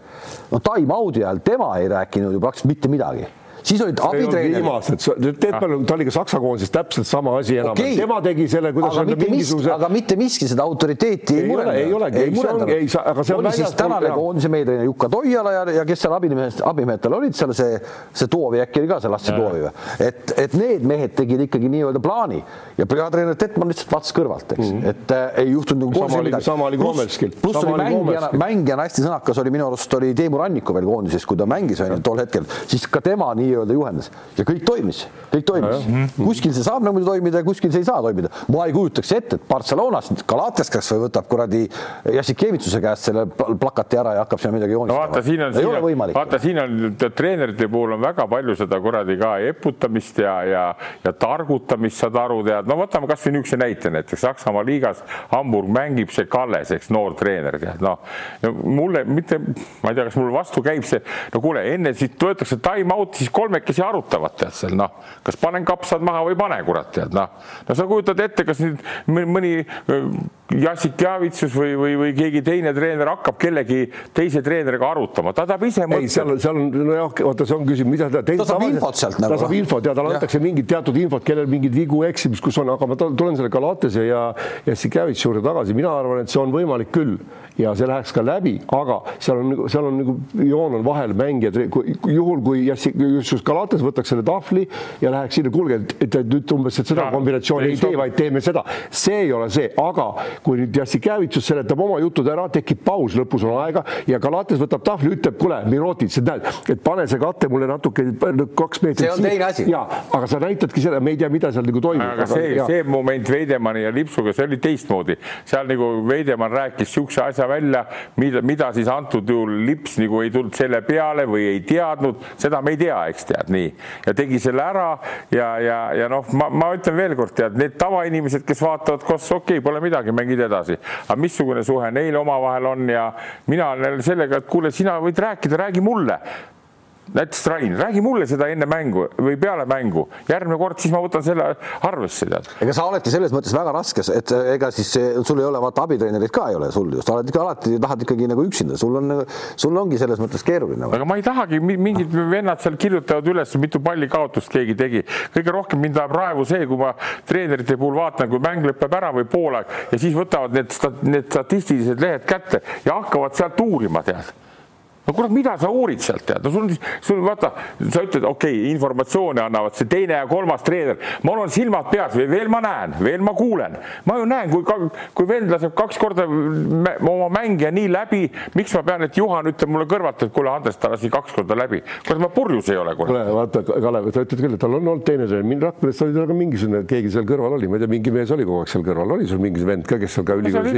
no time-out'i ajal tema ei rääkinud ju praktiliselt mitte midagi siis olid abitreenerid. viimased, Teetmann, ta oli ka Saksa koondises täpselt sama asi enam okay., tema tegi selle, kuidas aga mitte mingisuguse. aga mitte miski seda autoriteeti ei, ei murendanud. ei olegi, ei murendanud. ei saa, aga see on väljas. tänane koondise meetreener Jukka Toiala ja, ja kes seal abimehed, abimehed olid seal, see, see Toovi äkki oli ka see Lassi Toovi või? et, et need mehed tegid ikkagi nii-öelda plaani ja peatreener Tettmann lihtsalt vaatas kõrvalt, eks mm, -hmm. et äh, ei juhtunud nagu sama oli, sama oli Komelskil. pluss oli mängijana, mängijana hästi sõnakas oli minu arust oli Teemu Ranniku veel koondises, kui ta mängis on ju tol hetkel, siis ka tema nii-öelda juhendas ja kõik toimis, kõik toimis. -hmm. kuskil see saab niimoodi toimida ja kuskil see ei saa toimida. ma ei kujutaks ette, et Barcelonas Galates kas või võtab kuradi Jassikevitsuse käest selle plakati ära ja hakkab seal midagi joonistama no,. vaata, siin on, siin on, vaata, siin on treenerite puhul on väga palju seda kuradi ka eputamist ja, ja, ja targutamist, saad aru, tead, no võtame kasvõi niisuguse näite, näiteks Saksamaa liigas Hamburg mängib see Kalles, eks noor treener, tead, noh no, mulle mitte, ma ei tea, kas mul vastu käib see, no kuule, enne siis võetakse time out, siis kolmekesi arutavad, tead seal noh, kas panen kapsad maha või ei pane, kurat, tead noh. no sa kujutad ette, kas nüüd mõni Jassik Javitsus või, või, või keegi teine treener hakkab kellegi teise treeneriga arutama, ta tahab ise mõtelda. ei, seal, seal on, nojah, vaata, see on küsimus, mida ta. ta saab infot sealt nagu. ta saab infot ja talle antakse mingit teatud infot, kellel mingeid vigu, eksimist, kus on, aga ma tulen selle Galatese ja Jassik Javitsi juurde tagasi, mina arvan, et see on võimalik küll ja see läheks ka läbi, aga seal on, seal on nagu joon on vahel mängijad, juhul kui Jassik, just Galatas võtaks selle tahvli ja läheks sinna, kuulge, et nüüd umbes, et seda kombinatsiooni ei tee, vaid teeme seda, see ei ole see, aga kui nüüd Jassikevitsus seletab oma jutud ära, tekib paus, lõpus on aega ja Galatas võtab tahvli, ütleb, kuule, Mirotic, sa näed, et pane see kate mulle natuke kaks meetrit. see on teine asi. ja, aga sa näitadki seda, me ei tea, mida seal nagu toimub. aga see, see moment Veidemanni ja Lipsuga, see oli teistmoodi, seal nagu Veidemann rääkis niisuguse asja välja, mida, mida siis antud juhul Lips nagu ei tulnud selle peale või ei teadnud, seda me ei tea, eks tead nii. ja tegi selle ära ja, ja, ja noh, ma, ma ütlen veelkord, tead, need tavainimesed, kes vaatavad koos, okei okay,, pole midagi, mängid edasi. aga missugune suhe neil omavahel on ja mina olen sellega, et kuule, sina võid rääkida, räägi mulle näiteks Rain, räägi mulle seda enne mängu või peale mängu, järgmine kord siis ma võtan selle arvesse, tead. ega sa oledki selles mõttes väga raskes, et ega siis sul ei ole vaata abitreenerit ka ei ole sul ju, sa oled ikka alati tahad ikkagi nagu üksinda, sul on, sul ongi selles mõttes keeruline. aga ma ei tahagi, mingid vennad seal kirjutavad üles, mitu palli kaotust keegi tegi. kõige rohkem mind ajab raevu see, kui ma treenerite puhul vaatan, kui mäng lõpeb ära või poolaeg ja siis võtavad need, need statistilised lehed kätte ja hakkavad sealt uurima, tead no kurat, mida sa uurid sealt tead, no sul, sul vaata, sa ütled, okei okay,, informatsiooni annavad see teine ja kolmas treener, mul on silmad peas või veel ma näen, veel ma kuulen, ma ju näen, kui, kui vend laseb kaks korda oma mängija nii läbi, miks ma pean, et Juhan ütleb mulle kõrvalt, et kuule, Andres, ta lasi kaks korda läbi, kurat, ma purjus ei ole. kuule, vaata, Kalev, sa ütled küll, et tal on olnud teine treener, mind Rakveres oli tal ka mingisugune, keegi seal kõrval oli, ma ei tea, mingi mees oli kogu aeg seal kõrval, oli sul mingi vend ka, kes seal ka ülikoolis.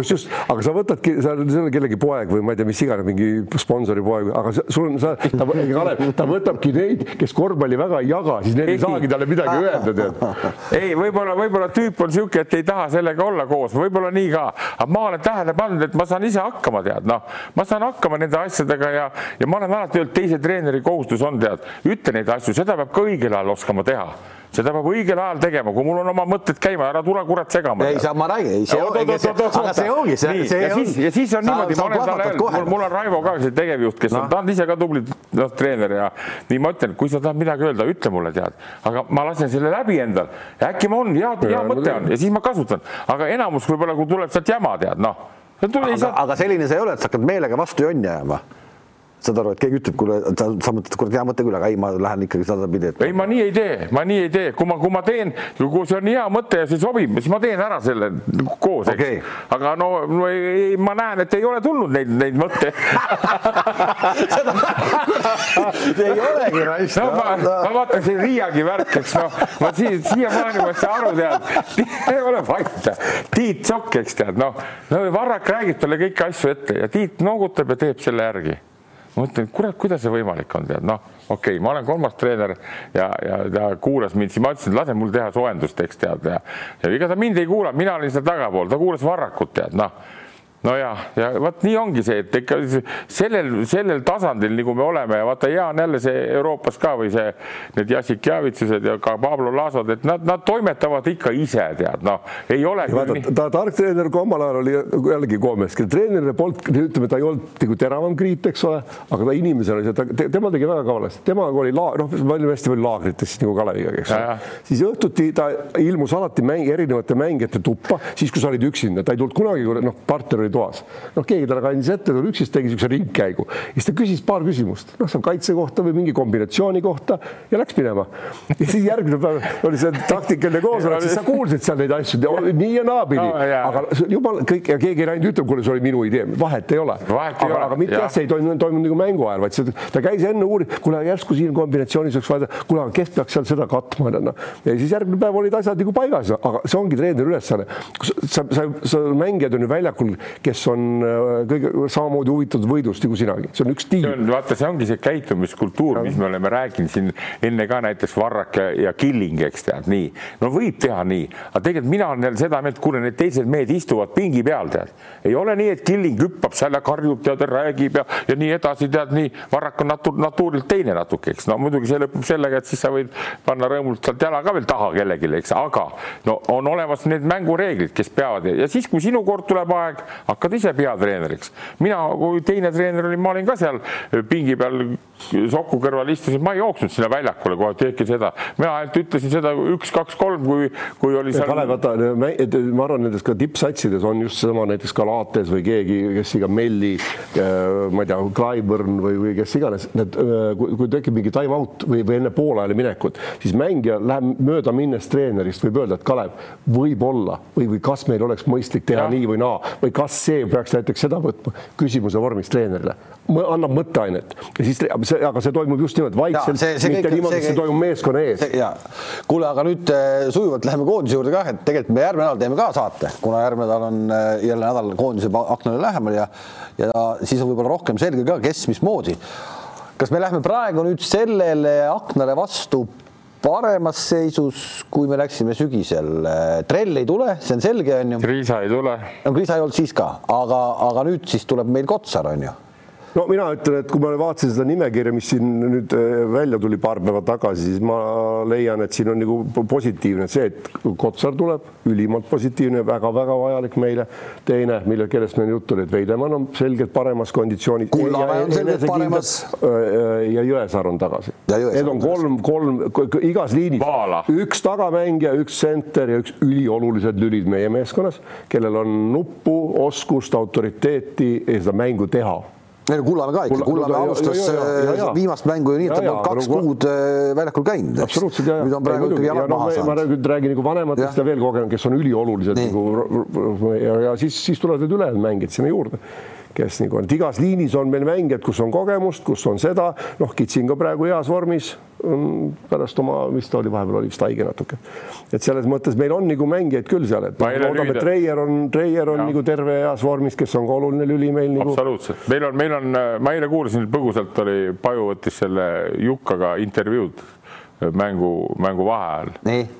just, just, aga sa võtadki, sa oled kellegi poeg või ma ei tea, mis iganes, mingi sponsori poeg, aga sul on, sa, ta, Kalev, ta võtabki neid, kes korvpalli väga ei jaga, siis need ei, ei. saagi talle midagi öelda, tead. ei, võib-olla, võib-olla tüüp on niisugune, et ei taha sellega olla koos, võib-olla nii ka, aga ma olen tähele pannud, et ma saan ise hakkama, tead, noh, ma saan hakkama nende asjadega ja, ja ma olen alati öelnud, teise treeneri kohustus on, tead, ütle neid asju, seda peab ka õigel ajal oskama teha seda peab õigel ajal tegema, kui mul on oma mõtted käima, ära tule kurat segama. ei, ma räägin, ei see ongi, aga see ongi, see, see on. ja siis on niimoodi, ma olen talle öelnud, mul on Raivo ka see tegevjuht, kes on, ta on ise ka tubli noh, treener ja nii ma ütlen, kui sa tahad midagi öelda, ütle mulle tead, aga ma lasen selle läbi endal, äkki ma on hea, hea mõte on ja siis ma kasutan, aga enamus võib-olla, kui tuleb sealt jama tead, noh. aga, aga selline sa ei ole, et sa hakkad meelega vastu jonni ajama saad aru, et keegi ütleb, kuule, sa, sa mõtled, kurat, hea mõte küll, aga ei, ma lähen ikkagi sedapidi, et. ei, ma nii ei tee, ma nii ei tee, kui ma, kui ma teen, kui see on hea mõte ja see sobib, siis ma teen ära selle koos okay., eks. aga no, no ei, ma näen, et ei ole tulnud neid, neid mõtteid ei olegi raisk. no ma, ma vaatan siin Riiagi värk, eks noh, ma siin siiamaani ma ei saa aru, tead, ei ole vait. Tiit Sokk, eks tead, noh, no Varrak räägib talle kõiki asju ette ja Tiit noogutab ja teeb selle järgi ma mõtlen, kurat, kuidas see võimalik on, tead, noh, okei okay,, ma olen kolmas treener ja, ja ta kuulas mind, siis ma ütlesin, et lase mul teha soojendust, eks tead ja, ja ega ta mind ei kuulanud, mina olin seal tagapool, ta kuulas Varrakut, tead, noh no ja, ja vot nii ongi see, et ikka sellel, sellel tasandil, nagu me oleme ja vaata, hea on jälle see Euroopas ka või see, need Jassik Javitsused ja ka Pablo Lasod, et nad, nad toimetavad ikka ise, tead, noh, ei ole. vaata ta tark treener, kui omal ajal oli jällegi Koomes, treenerile polnud, ütleme, ta ei olnud nagu teravam kriit, eks ole, aga ta inimesena oli ta, tema tegi väga kavalasti, temaga oli la-, noh, me olime hästi palju laagrites nagu Kaleviga, eks ole. siis õhtuti ta ilmus alati mäng, erinevate mängijate tuppa, siis kui sa olid üksinda, ta ei tulnud kunagi, noh, partner oli toas. noh, keegi talle kandis ette, ta üksinda tegi niisuguse ringkäigu, siis ta küsis paar küsimust, noh, seal kaitse kohta või mingi kombinatsiooni kohta ja läks minema. ja siis järgmine päev oli see taktikaline koosolek, siis sa kuulsid seal neid asju nii ja naapidi no,, aga jumal kõik ja keegi ei läinud ütlema, kuule, see oli minu idee, vahet ei ole. aga, aga mitte jah, see ei toimunud, toimunud nagu mängu ajal, vaid see, ta käis enne uurima, kuule järsku siin kombinatsioonis võiks vaadata, kuule, kes peaks seal seda katma, noh. ja siis järgmine päev olid asjad nagu paigas, aga see ongi treeneri ülesanne. sa, sa, sa mängijad on ju väljakul, kes on äh, kõige samamoodi huvitatud võidust nagu sinagi, see on üks tiim. vaata, see ongi see käitumiskultuur, mis me oleme rääkinud siin enne ka näiteks Varrak ja, ja Killing, eks tead nii. no võib teha nii, aga tegelikult mina olen jälle seda meelt, kuule, need teised mehed istuvad pingi peal, tead. ei ole nii, et Killing hüppab seal ja karjub, tead, räägib ja, ja nii edasi, tead nii. Varrak on natu-, natuurilt teine natuke, eks no muidugi see lõpeb sellega, et siis sa võid panna rõõmult sealt jala ka veel taha kellelegi, eks, aga no on olemas need mängureeglid, kes peavad ja siis, kui sinu kord tuleb aeg, hakkad ise peatreeneriks. mina, kui teine treener olin, ma olin ka seal pingi peal soku kõrval istusin, ma ei jooksnud sinna väljakule kohe, tehke seda. mina ainult ütlesin seda üks, kaks, kolm, kui, kui oli seal. Kalev, vaata, ma arvan, nendes ka tippsatsides on just seesama näiteks Galates või keegi, kes iga Melli, ma ei tea, Clyburn või, või kes iganes, need, kui, kui tekib mingi time out või, või enne poolajale minekut, siis mängija läheb mööda minnes treenerist, võib öelda, et Kalev, võib-olla või, või kas meil oleks mõistlik teha ja. nii või naa või kas see peaks näiteks seda võtma küsimuse vormis treenerile, annab mõtteainet ja siis, aga see toimub just nimelt vaikselt, mitte niimoodi, et see toimub meeskonna ees. kuule, aga nüüd äh, sujuvalt läheme koondise juurde ka, et tegelikult me järgmine nädal teeme ka saate, kuna järgmine nädal on äh, jälle nädal koondise aknale lähemal ja ja siis on võib-olla rohkem selge ka, kes mismoodi. kas me lähme praegu nüüd sellele aknale vastu paremas seisus, kui me läksime sügisel. trell ei tule, see on selge, on ju. Kriisa ei tule. no Kriisa ei olnud siis ka, aga, aga nüüd siis tuleb meil Kotsar, on ju no mina ütlen, et kui ma vaatasin seda nimekirja, mis siin nüüd äh, välja tuli paar päeva tagasi, siis ma leian, et siin on nagu positiivne see, et Kotsar tuleb, ülimalt positiivne väga,, väga-väga vajalik meile. teine, mille, kellest meil juttu oli, et Veidemann on selgelt paremas konditsioonis. Kullamäe on selgelt paremas. Äh, äh, ja Jõesaar on tagasi. Need on kolm, kolm igas liinis, üks tagamängija, üks senter ja üks üliolulised lülid meie meeskonnas, kellel on nuppu, oskust, autoriteeti ja seda mängu teha ei no Kullamäe ka ikka, Kullamäe alustas ja, ja, ja, viimast mängu ju nii, et ta polnud kaks no, kuud äh, väljakul käinud. absoluutselt ja, nüüd on praegu ikkagi jalad maha saanud. ma nüüd räägin nagu vanematest ja veel kogenud, kes on üliolulised nagu ja, ja siis, siis tulevad need ülejäänud mängijad sinna juurde kes nagu on, et igas liinis on meil mängijad, kus on kogemust, kus on seda, noh, Kitsin ka praegu heas vormis, pärast oma, mis ta oli, vahepeal oli vist haige natuke. et selles mõttes meil on nagu mängijaid küll seal, et loodame, et Treier on, Treier on nagu terve heas vormis, kes on ka oluline lüli meil nagu. absoluutselt, meil on, meil on, ma eile kuulasin põgusalt oli, Paju võttis selle Jukkaga intervjuud mängu, mängu vaheajal.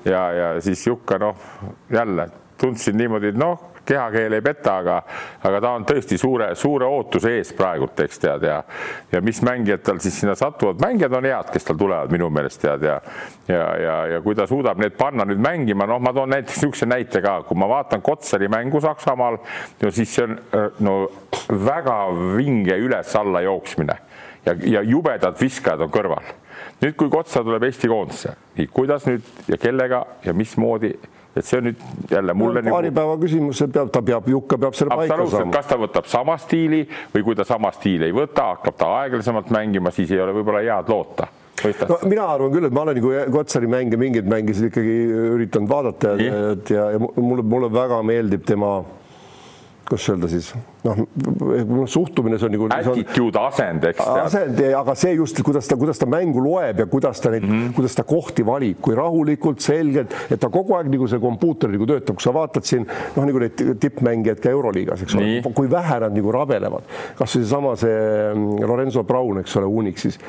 Ja, ja siis Jukka noh, jälle tundsin niimoodi, et noh kehakeel ei peta, aga, aga ta on tõesti suure, suure ootuse ees praegult, eks tead ja, ja mis mängijad tal siis sinna satuvad, mängijad on head, kes tal tulevad minu meelest tead ja, ja, ja, ja kui ta suudab need panna nüüd mängima, noh, ma toon näiteks niisuguse näite ka, kui ma vaatan Kotsari mängu Saksamaal, no siis see on no väga vinge üles-alla jooksmine ja, ja jubedad viskajad on kõrval. nüüd, kui Kotsar tuleb Eesti koondisse, nii kuidas nüüd ja kellega ja mismoodi et see on nüüd jälle mulle no, paari nagu... päeva küsimus, peab, ta peab, Jukka peab selle paika saama. kas ta võtab sama stiili või kui ta sama stiili ei võta, hakkab ta aeglasemalt mängima, siis ei ole võib-olla head loota. No mina arvan küll, et ma olen nagu Kotsari mänge, mingeid mängisid ikkagi üritanud vaadata ja, ja, ja mulle, mulle väga meeldib tema kuidas öelda siis, noh, suhtumine, see on nagu. Attitude asend, eks. asend, aga see just, kuidas ta, kuidas ta mängu loeb ja kuidas ta neid mm, -hmm. kuidas ta kohti valib, kui rahulikult, selgelt, et ta kogu aeg nagu see kompuuter nagu töötab, kui sa vaatad siin noh, nagu neid tippmängijaid ka Euroliigas, eks ole, kui vähe nad nagu rabelevad. kasvõi seesama see mm, Lorenzo Brown, eks ole, Unixis.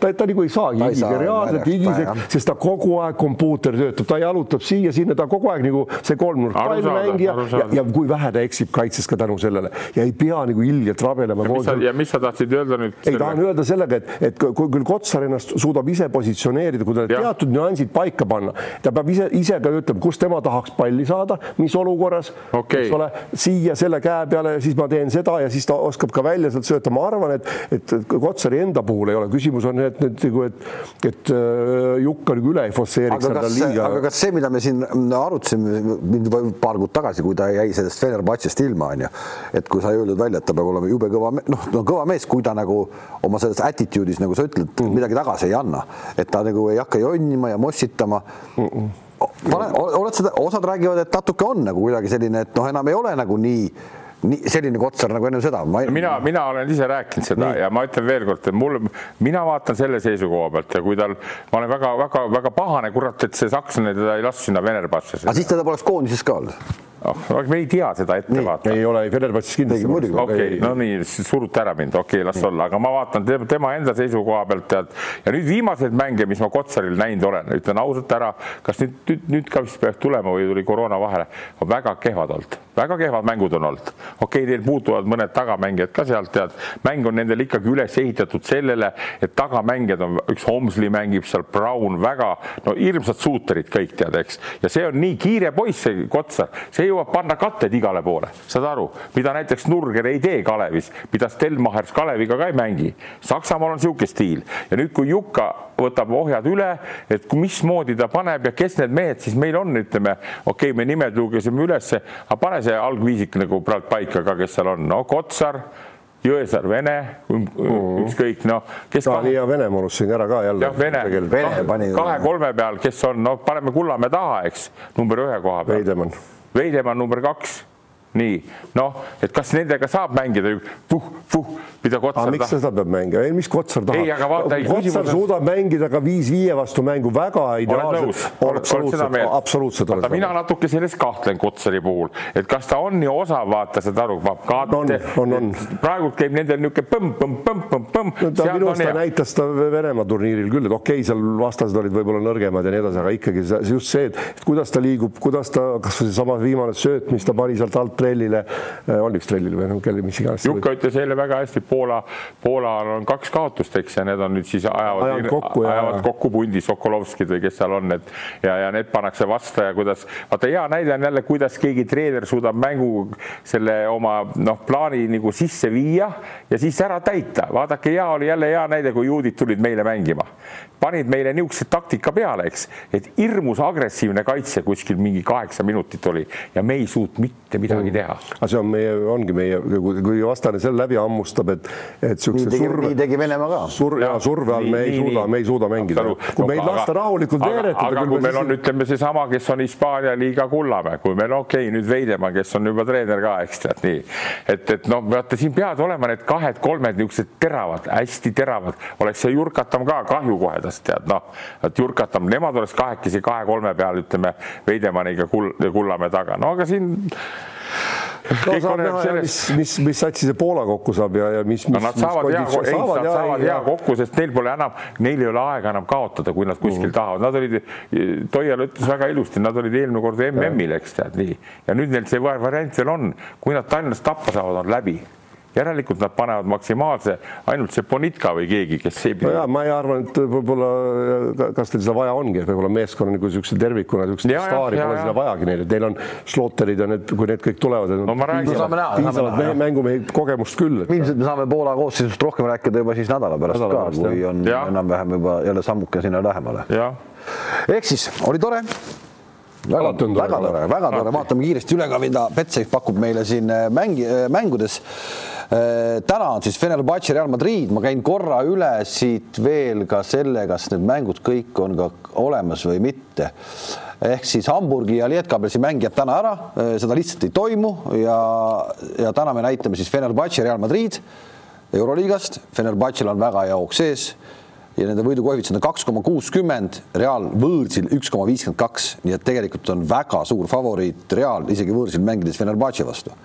ta, ta nagu ei saagi higida, reaalselt higiseks, sest ta kogu aeg kompuuter töötab, ta jalutab siia-sinna, ta kogu aeg nagu see kolmnurk pallmängija ja, ja kui vähe ta eksib kaitses ka tänu sellele ja ei pea nagu ilgelt rabelema. ja mis sa tahtsid öelda nüüd? ei, tahan öelda sellega, et, et kui küll Kotsar ennast suudab ise positsioneerida, kui ta teatud nüansid paika panna, ta peab ise, ise ka ütlema, kus tema tahaks palli saada, mis olukorras okay., eks ole, siia selle käe peale, siis ma teen seda ja siis ta oskab ka välja sealt sööta. ma arvan, et, et Kotsari enda puhul ei ole, küsimus on, et nüüd nagu, et, et äh, Jukka nagu üle ei forsseeriks seda liiga. aga kas see, mida me siin arutasime mind paar kuud tagasi, kui ta jäi sellest Fenerbahce'ist ilma, onju, et kui sai öeldud välja, et ta peab olema jube kõva, noh, no kõva mees, kui ta nagu oma selles attitude'is, nagu sa ütled mm., midagi tagasi ei anna, et ta nagu ei hakka jonnima ja mossitama mm. -mm pane, oled seda, osad räägivad, et natuke on nagu kuidagi selline, et noh, enam ei ole nagu nii nii selline Kotsar nagu enne seda ma.... mina, mina olen ise rääkinud seda nii. ja ma ütlen veelkord, et mul, mina vaatan selle seisukoha pealt ja kui tal, ma olen väga-väga-väga pahane, kurat, et see sakslane teda ei lasknud sinna Venerbatsi. aga siis teda poleks koondises ka olnud oh, me ei tea seda ette vaata. ei ole Fenerbahce'is kindlasti. okei okay,, no nii, surute ära mind, okei okay,, las olla, aga ma vaatan tema enda seisukoha pealt tead ja nüüd viimaseid mänge, mis ma Kotsaril näinud olen, ütlen ausalt ära, kas nüüd, nüüd, nüüd ka vist peaks tulema või tuli koroona vahele, on väga kehvad olnud, väga kehvad mängud on olnud. okei okay,, neil puutuvad mõned tagamängijad ka sealt tead, mäng on nendel ikkagi üles ehitatud sellele, et tagamängijad on, üks Homsli mängib seal, Brown väga, no hirmsad suuterid kõik tead, eks, ja see on nii kiire poiss, see Kotsar, see jõuab panna katted igale poole, saad aru, mida näiteks Nurger ei tee Kalevis, mida Stelmachers Kaleviga ka ei mängi. Saksamaal on niisugune stiil ja nüüd, kui Jukka võtab ohjad üle, et mismoodi ta paneb ja kes need mehed siis meil on, ütleme, okei okay,, me nimed lugesime ülesse, aga pane see algviisik nagu praegu paika ka, kes seal on, no Kotsar Jõesaar Vene, mm. ükskõik noh, kes kahe... ja Vene ma unustasin ära ka jälle. jah, Vene, Vene kahe-kolme peal, kes on, no paneme Kullamäe taha, eks, number ühe koha peal. Veidemann Veidemann number kaks. Nii. Noh, et kas nendega saab mängida? Puh, puh, mida Kotsar tahab. miks seda peab mängima, ei, mis Kotsar tahab? ei, aga vaata. Kotsar on... suudab mängida ka viis-viie vastu mängu väga ideaalselt. absoluutselt, absoluutselt. vaata, mina natuke selles kahtlen Kotsari puhul, et kas ta on nii osav, vaata saad aru, on, on, on. praegu käib nendel niisugune põmm-põmm-põmm-põmm-põmm. no ta minu arust näitas ta Venemaa turniiril küll, et okei okay,, seal vastased olid võib-olla nõrgemad ja nii edasi, aga ikkagi just see, et kuidas ta liigub, kuidas ta, kas või seesama viimane sööt, mis ta pani sealt alt trellile, äh, on üks trellile või noh, kelle, mis iganes. Jukka ütles eile väga hästi, Poola, Poolal on kaks kaotust, eks, ja need on nüüd siis ajavad, ajavad kokku, ajavad kokku pundi Sokolovskid või kes seal on, et ja, ja need pannakse vastu ja kuidas, vaata hea näide on jälle, kuidas keegi treener suudab mängu selle oma noh, plaani nagu sisse viia ja siis ära täita. vaadake, hea oli jälle hea näide, kui juudid tulid meile mängima, panid meile niisuguse taktika peale, eks, et hirmus agressiivne kaitse kuskil mingi kaheksa minutit oli ja me ei suutnud mitte midagi teha. aga see on meie, ongi meie, kui vastane selle läbi hammustab, et, et niisuguse surve. nii tegi Venemaa ka. Sur, ja surve all me ei nii, suuda, me ei suuda mängida. kui meid lasta rahulikult veeretada. aga kui meil on, ütleme seesama, kes on Hispaania liiga Kullamäe, kui meil okei okay,, nüüd Veidemaa, kes on juba treener ka, eks tead nii, et, et noh, vaata siin peavad olema need kahed-kolmed niisugused teravad, hästi teravad, oleks see Jurkatam ka kahju kohe tast tead noh, et Jurkatam, nemad oleks kahekesi kahe-kolme peal, ütleme Veidemanniga kull, Kullamäe taga, no aga siin no saab näha, mis, mis, mis satsi see Poola kokku saab ja, ja mis, mis. Nad saavad hea, ei, nad saavad hea kokku, sest neil pole enam, neil ei ole aega enam kaotada, kui nad kuskil mm. tahavad, nad olid, Toial ütles väga ilusti, nad olid eelmine kord MM-il, eks tead nii, ja nüüd neil see variant veel on, kui nad Tallinnas tappa saavad, on läbi järelikult nad panevad maksimaalse, ainult see Bonitka või keegi, kes ei no ja ma ei arva, et võib-olla, kas teil seda vaja ongi, et võib-olla meeskonna nagu niisuguse tervikuna, niisugust staari ja, pole seda vajagi neil, et neil on slotterid ja need, kui need kõik tulevad, no, piisavalt mängumehi kogemust küll. ilmselt me saame Poola koosseisust rohkem rääkida juba siis nädala pärast nädala ka, kui on enam-vähem juba jälle sammuke sinna lähemale. ehk siis oli tore. Väga, väga tore, väga tore, vaatame kiiresti üle ka, mida Betsafe pakub meile siin äh, mängi, äh, mängudes. Äh, täna on siis Fenerbahce Real Madrid, ma käin korra üle siit veel ka selle, kas need mängud kõik on ka olemas või mitte. ehk siis Hamburgi ja Lietkabelsi mäng jääb täna ära, seda lihtsalt ei toimu ja, ja täna me näitame siis Fenerbahce Real Madrid Euroliigast. Fenerbahce'l on väga hea hoog sees ja nende võidukoefitsient on kaks koma kuuskümmend, Real võõrsil üks koma viiskümmend kaks, nii et tegelikult on väga suur favoriit Real isegi võõrsil mängides Fenerbahce vastu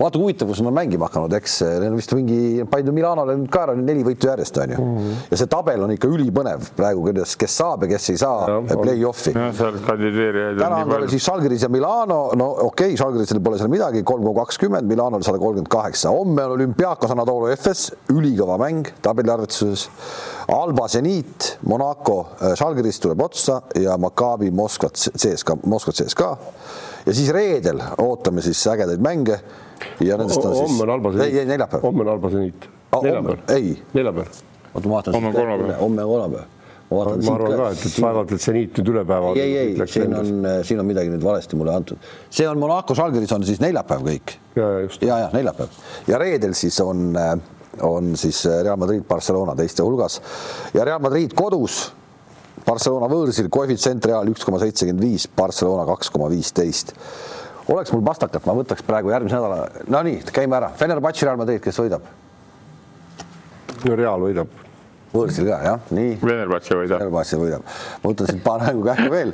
vaata kui huvitav, kus on mängima hakanud, eks neil on vist mingi palju Milanole nüüd ka neli võitu järjest on ju mm. -hmm. ja see tabel on ikka ülipõnev praegu, kuidas, kes saab ja kes ei saa play-off'i. täna on tal siis Žalgiris ja Milano, no okei okay,, Žalgirisel pole seal midagi, kolm koma kakskümmend, Milanol sada kolmkümmend kaheksa, homme on olümpiaakos Anatoly Efes, ülikõva mäng tabeliarvestuses. Alba Zenit, Monaco, Žalgiris tuleb otsa ja Maccabi Moskvat, CSKA, Moskvat CSKA ja siis reedel ootame siis ägedaid mänge ja nendest on siis. homme on Alba seniit. ei, ei neljapäev. homme on Alba seniit. neljapäev. ei. neljapäev. oota, ma vaatan. homme on kolmapäev. homme on kolmapäev. ma vaatan. ma arvan ka, et, et vaevalt, et seniit nüüd üle päeva. ei, ei, ei, siin on, siin on midagi nüüd valesti mulle antud. see on Monaco Žalgiris on siis neljapäev kõik. ja, ja just. ja, ja neljapäev ja reedel siis on, on siis Real Madrid, Barcelona teiste hulgas ja Real Madrid kodus Barcelona võõrsil koefitsient Real üks koma seitsekümmend viis, Barcelona kaks koma viisteist. Oleks mul pastakat, ma võtaks praegu järgmise nädala, no nii, käime ära, Fenerbahce Real Madrid, kes võidab? no Real võidab võõrsil ka jah, nii. Venerbatsi võidab. Venerbatsi võidab. ma võtan siit paar mängu kähku veel.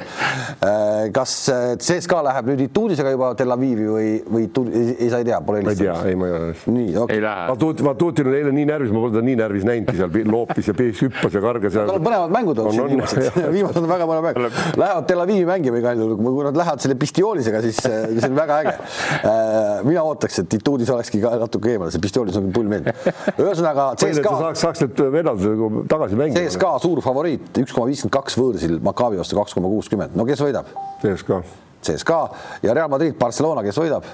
Äh, kas CSKA läheb nüüd Ituudisega juba Tel Avivi või, või ei, ei sa ei tea, pole helistanud? ma ei tea, ei ma ei ole. nii, okei okay.. Vatuut, Vatuutil oli eile nii närvis, ma pole teda nii närvis näinudki seal loopis ja pees hüppas ja kargas ja. tal on põnevad mängud olnud siin viimased, viimased on väga põnev mäng. Lähevad Tel Avivi mängima igal juhul, kui nad lähevad selle Pistiolisega, siis see on väga äge. Äh, mina ootaks, et Ituudis olekski ka natuke eemal, see Pistiolis on pull meeldib. ühesõnaga CSKA. saaks, saaks need vedada nagu tagasi mängima. CSKA suur favoriit, üks koma viiskümmend kaks võõrsil, Maccabi vastu kaks koma kuuskümmend, no kes võidab? CSKA. CSKA ja Real Madrid, Barcelona, kes võidab?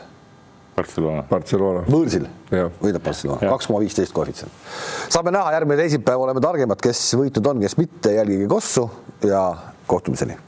Barcelona. Barcelona. võõrsil võidab Barcelona, kaks koma viisteist koefitsient. saame näha, järgmine teisipäev oleme targemad, kes võitnud on, kes mitte, jälgige Kossu ja kohtumiseni